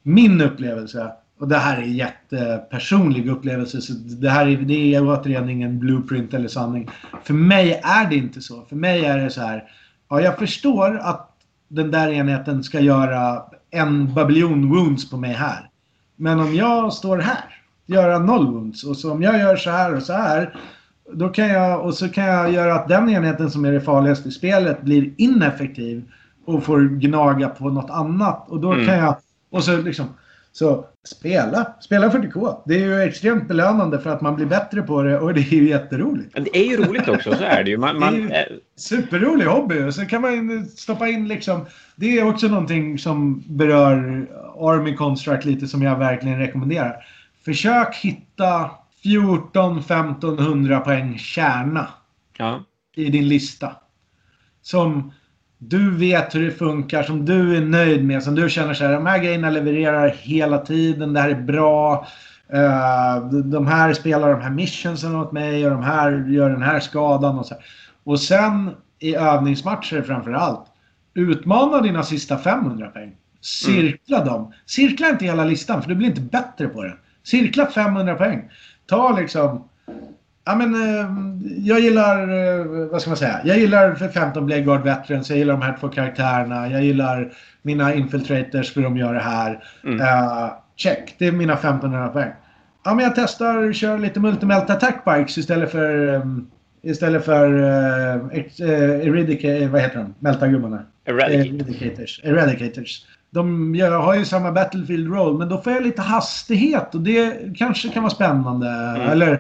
min upplevelse, och det här är en jättepersonlig upplevelse, så det här är, det är återigen ingen blueprint eller sanning. För mig är det inte så. För mig är det så här, ja jag förstår att den där enheten ska göra en babylon wounds på mig här. Men om jag står här, göra noll wounds, och så om jag gör så här och så här, då kan jag, och så kan jag göra att den enheten som är det farligaste i spelet blir ineffektiv och får gnaga på något annat. Och då Mm. kan jag... Och så liksom... Så spela. Spela 40K. Det är ju extremt belönande för att man blir bättre på det och det är ju jätteroligt. Det är ju roligt också, så är det ju. Man, man, Det är ju- Superrolig hobby. Och så kan man stoppa in liksom... Det är också någonting som berör Army Construct lite som jag verkligen rekommenderar. Försök hitta 14-1500 poäng kärna ja. i din lista. Som du vet hur det funkar, som du är nöjd med, som du känner så här, de här grejerna levererar hela tiden, det här är bra. Eh, de här spelar de här missionsen åt mig och de här gör den här skadan och så här. Och sen i övningsmatcher framför allt, utmana dina sista 500 poäng. Cirkla dem. Cirkla inte hela listan för du blir inte bättre på det. Cirkla 500 poäng. Ta liksom Ja, men, eh, jag gillar, eh, vad ska man säga? Jag gillar för 15 Blade Guard Veterans, jag gillar de här två karaktärerna, jag gillar mina infiltrators för de gör det här. Mm. Eh, check, det är mina 1500 poäng. Ja, men jag testar kör lite multimelt attack bikes istället för um, istället för uh, uh, vad heter de? Meltagubbarna. Eradicators. Eradicators. De gör, har ju samma Battlefield roll, men då får jag lite hastighet och det kanske kan vara spännande. Eller eh,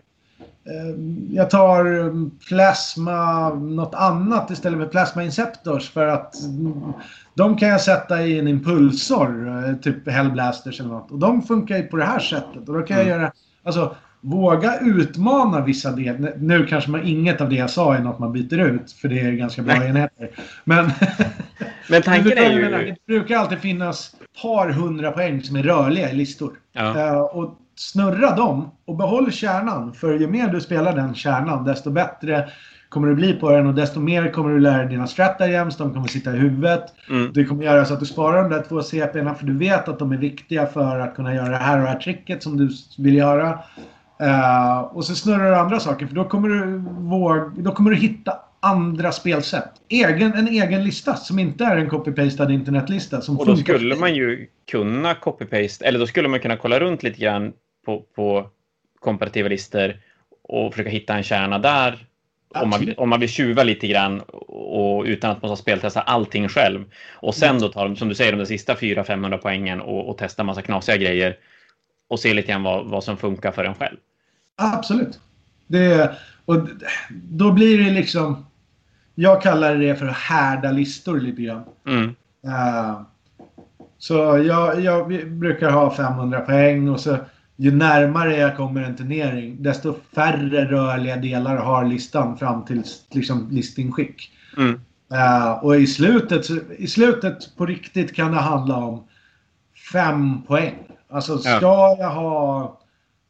jag tar mm, plasma, något annat istället för plasma inceptors för att mm, de kan jag sätta i en impulsor, eh, typ Hellblasters eller något. Och de funkar ju på det här sättet. Och då kan jag göra, alltså våga utmana vissa delar. Nu kanske man, inget av det jag sa är något man byter ut, för det är ganska bra Nej. enheter. Men [laughs] Men tanken är ju... Det brukar alltid finnas ett par hundra poäng som är rörliga i listor. Ja. Eh, och snurra dem och behåll kärnan. För ju mer du spelar den kärnan, desto bättre kommer du bli på den och desto mer kommer du lära dig dina stratagems. De kommer sitta i huvudet. Mm. Det kommer göra så att du sparar de där två CP'na för du vet att de är viktiga för att kunna göra det här och det här tricket som du vill göra. Eh, och så snurrar du andra saker för då kommer du, våg, då kommer du hitta andra spelsätt. Egen, en egen lista som inte är en copy-pastad internetlista. Som Och då skulle man ju kunna copy-paste, eller då skulle man kunna kolla runt lite grann på, på komparativa listor och försöka hitta en kärna där. Om man, om man vill tjuva lite grann och utan att man måste speltesta allting själv. Och sen då tar de, som du säger, de sista 400-500 poängen och, och testa massa knasiga grejer. Och se lite grann vad, vad som funkar för en själv. Absolut. Det, och då blir det liksom... Jag kallar det för att härda listor lite grann. Mm. Eh, så jag, jag brukar ha 500 poäng och så ju närmare jag kommer en turnering desto färre rörliga delar har listan fram till liksom listingskick. Mm. Eh, och i slutet, i slutet på riktigt kan det handla om fem poäng. Alltså ska jag ha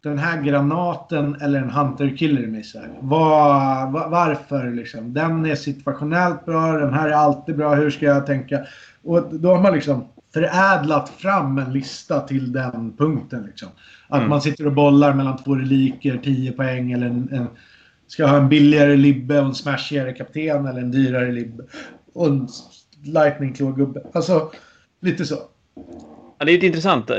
den här granaten eller en Hunter Killer Missile? Var, va- varför liksom? Den är situationellt bra, den här är alltid bra, hur ska jag tänka? Och då har man liksom förädlat fram en lista till den punkten. Liksom. Att Mm. man sitter och bollar mellan två reliker, 10 poäng eller en, en Ska ha en billigare libbe och en smashigare kapten eller en dyrare libbe och en lightning gubbe. Alltså, lite så. Ja, det är ett intressant eh,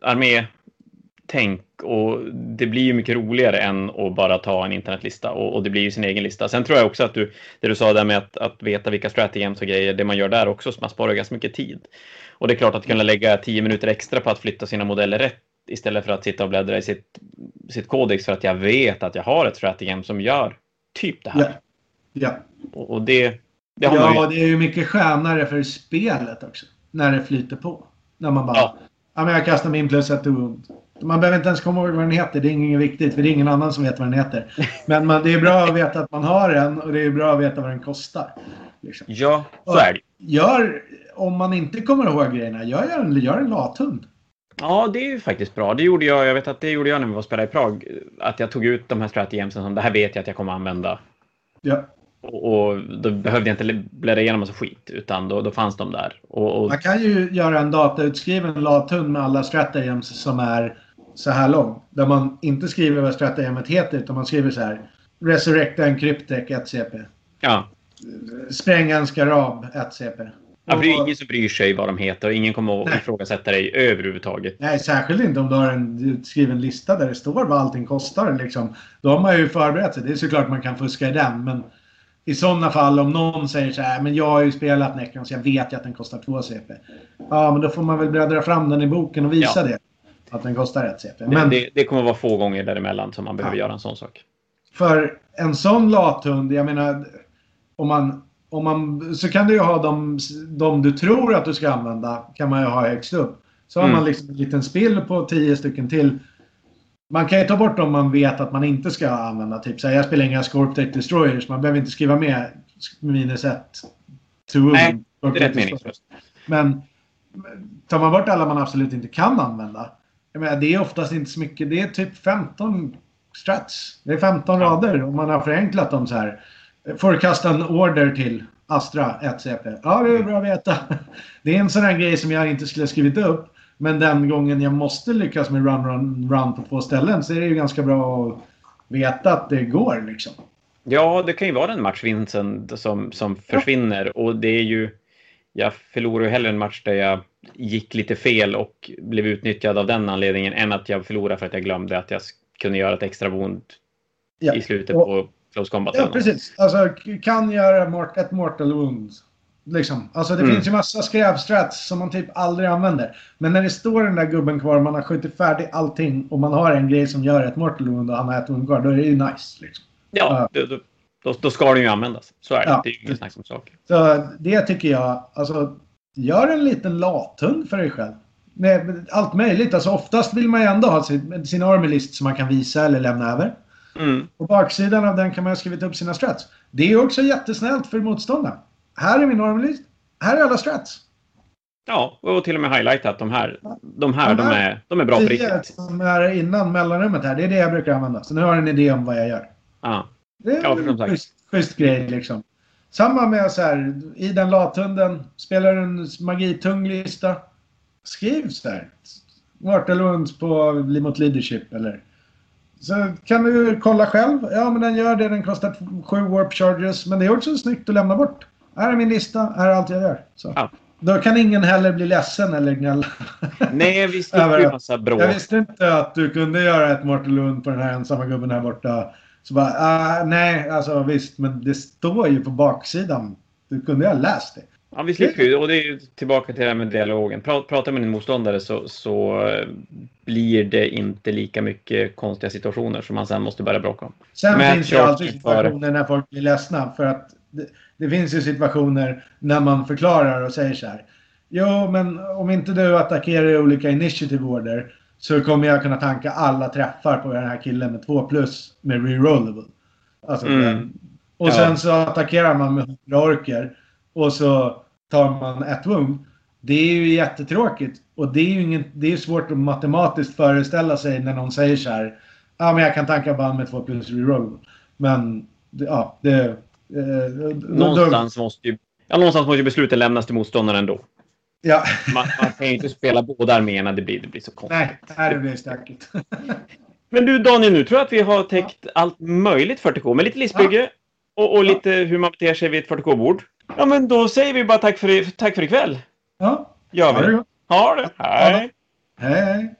armé-tänk och det blir ju mycket roligare än att bara ta en internetlista och, och det blir ju sin egen lista. Sen tror jag också att du, det du sa där med att, att veta vilka strategems och grejer, det man gör där också, så man sparar ganska mycket tid. Och det är klart att kunna lägga tio minuter extra på att flytta sina modeller rätt istället för att sitta och bläddra i sitt, sitt kodex för att jag vet att jag har ett strategem som gör typ det här. Ja. Ja, Och, och det, det har man ju... ja det är ju mycket skönare för spelet också. När det flyter på. När man bara... Ja. Ja. men jag kastar min plus ett ont. Man behöver inte ens komma ihåg vad den heter. Det är inget viktigt för det är ingen annan som vet vad den heter. [laughs] Men man, det är bra att veta att man har den och det är bra att veta vad den kostar. Liksom. Ja, så är det. Gör, om man inte kommer ihåg grejerna, gör en, gör en lathund. Ja, det är ju faktiskt bra. Det gjorde jag, jag vet att det gjorde jag när vi var och spelade i Prag. Att jag tog ut de här strategemsen som det här vet jag att jag kommer att använda. Ja. Och, och då behövde jag inte bläddra igenom massa skit, utan då, då fanns de där. Och, och, Man kan ju göra en datautskriven lathund med alla stratagems som är så här lång. Där man inte skriver vad stratagemet heter utan man skriver så här. Resurrecta en kryptek 1 CP. ja. Spränga en skarab 1 CP. Ja, för det är ingen som bryr sig vad de heter och ingen kommer att Nej. ifrågasätta dig överhuvudtaget. Nej, särskilt inte om du har en utskriven lista där det står vad allting kostar. Liksom. Då har man ju förberett sig. Det är såklart man kan fuska i den, men i sådana fall om någon säger så här, men jag har ju spelat Necron så jag vet ju att den kostar 2 CP. Ja, men då får man väl bläddra fram den i boken och visa Ja. det. Att den kostar 1 CP. Men Men det, det kommer att vara få gånger däremellan som man behöver Ja. göra en sån sak. för en sån lathund, jag menar, om man, om man, så kan du ju ha de, de du tror att du ska använda, kan man ju ha högst upp. Så har Mm. man liksom en liten spill på 10 stycken till. Man kan ju ta bort dem man vet att man inte ska använda. Typ så här, jag spelar inga Scorptech Destroyers. Man behöver inte skriva med minus 1. Nej, Det är rätt meningslöst. Men tar man bort alla man absolut inte kan använda. Jag menar, det är oftast inte så mycket. Det är typ 15 strats. Det är 15 Ja. rader om man har förenklat dem så här. Får kasta en order till Astra 1 CP. Ja, det är bra att veta. [laughs] Det är en sån här grej som jag inte skulle ha skrivit upp. Men den gången jag måste lyckas med run, run, run på två ställen så är det ju ganska bra att veta att det går liksom. Ja, det kan ju vara den matchvinsten som, som försvinner och det är ju... Jag förlorar ju hellre en match där jag gick lite fel och blev utnyttjad av den anledningen än att jag förlorade för att jag glömde att jag kunde göra ett extra wound Ja. i slutet Och- på Close Combat. Ja, precis. Alltså, kan göra ett mortal wound. Liksom. Alltså, det Mm. finns ju massa skräpstrats som man typ aldrig använder. Men när det står den där gubben kvar, man har skjutit färdigt allting och man har en grej som gör ett mortal wound och han har ett wound kvar, då är det ju nice. Liksom. Ja, då, då, då, då ska den ju användas. Så är det. Ja. Det är ju inget snack om saker. Så det tycker jag, alltså, gör en liten lathund för dig själv. Med allt möjligt. Alltså, oftast vill man ju ändå ha sin, sin army list som man kan visa eller lämna över. Mm. På baksidan av den kan man ha skrivit upp sina strats. Det är också jättesnällt för motståndaren. Här är min army list. Här är alla strats. Ja, och till och med highlighta att de här, de här, De de här är, de är bra på riktigt. som är innan mellanrummet här, det är det jag brukar använda. Så nu har jag en idé om vad jag gör. Ja. Det är Ja, en schysst, schysst grej liksom. Samma med så här, i den lathunden, spelar du en magitung lista. Skriv så här. Mortalunds på mot leadership eller. Så kan du kolla själv. Ja, men den gör det. Den kostar sju warp charges. Men det är också snyggt att lämna bort. Här är min lista. Här är allt jag gör. Så. Ja. Då kan ingen heller bli ledsen eller gnälla. Nej, vi slipper ju massa bråk. Jag visste inte att du kunde göra ett Mortalund på den här ensamma gubben här borta. Så bara, ah, nej, alltså visst, men det står ju på baksidan. Du kunde ju ha läst det. Ja, vi slipper ju. Och det är ju tillbaka till det här med dialogen. Pra- Pratar med din motståndare så, så eh, blir det inte lika mycket konstiga situationer som man sen måste börja bråka om. Sen Men finns det jag alltid för- situationer när folk blir ledsna. För att det, det finns ju situationer när man förklarar och säger så här. Jo, men om inte du attackerar i olika initiative order så kommer jag kunna tanka alla träffar på den här killen med 2 plus med rerollable. Alltså, Mm. Och Ja. sen så attackerar man med 100 orker och så tar man ett wound. Det är ju jättetråkigt och det är ju ingen, det är svårt att matematiskt föreställa sig när någon säger så här. Ja, men jag kan tanka bara med 2 plus reroll. Men det- ja, det... Eh, då- Någonstans måste ju, ja, någonstans måste ju besluten lämnas till motståndaren ändå. Ja, Man, man kan ju inte spela båda arméerna. Det blir, det blir så konstigt. nej, här blir det stökigt. Men du Daniel, nu tror jag att vi har täckt allt möjligt 40K. Med lite listbygge och, och lite hur man beter sig vid ett 40K-bord. Ja, men då säger vi bara tack för, tack för ikväll. Ja, Gör vi. Ha det. Hej. Hej, hej.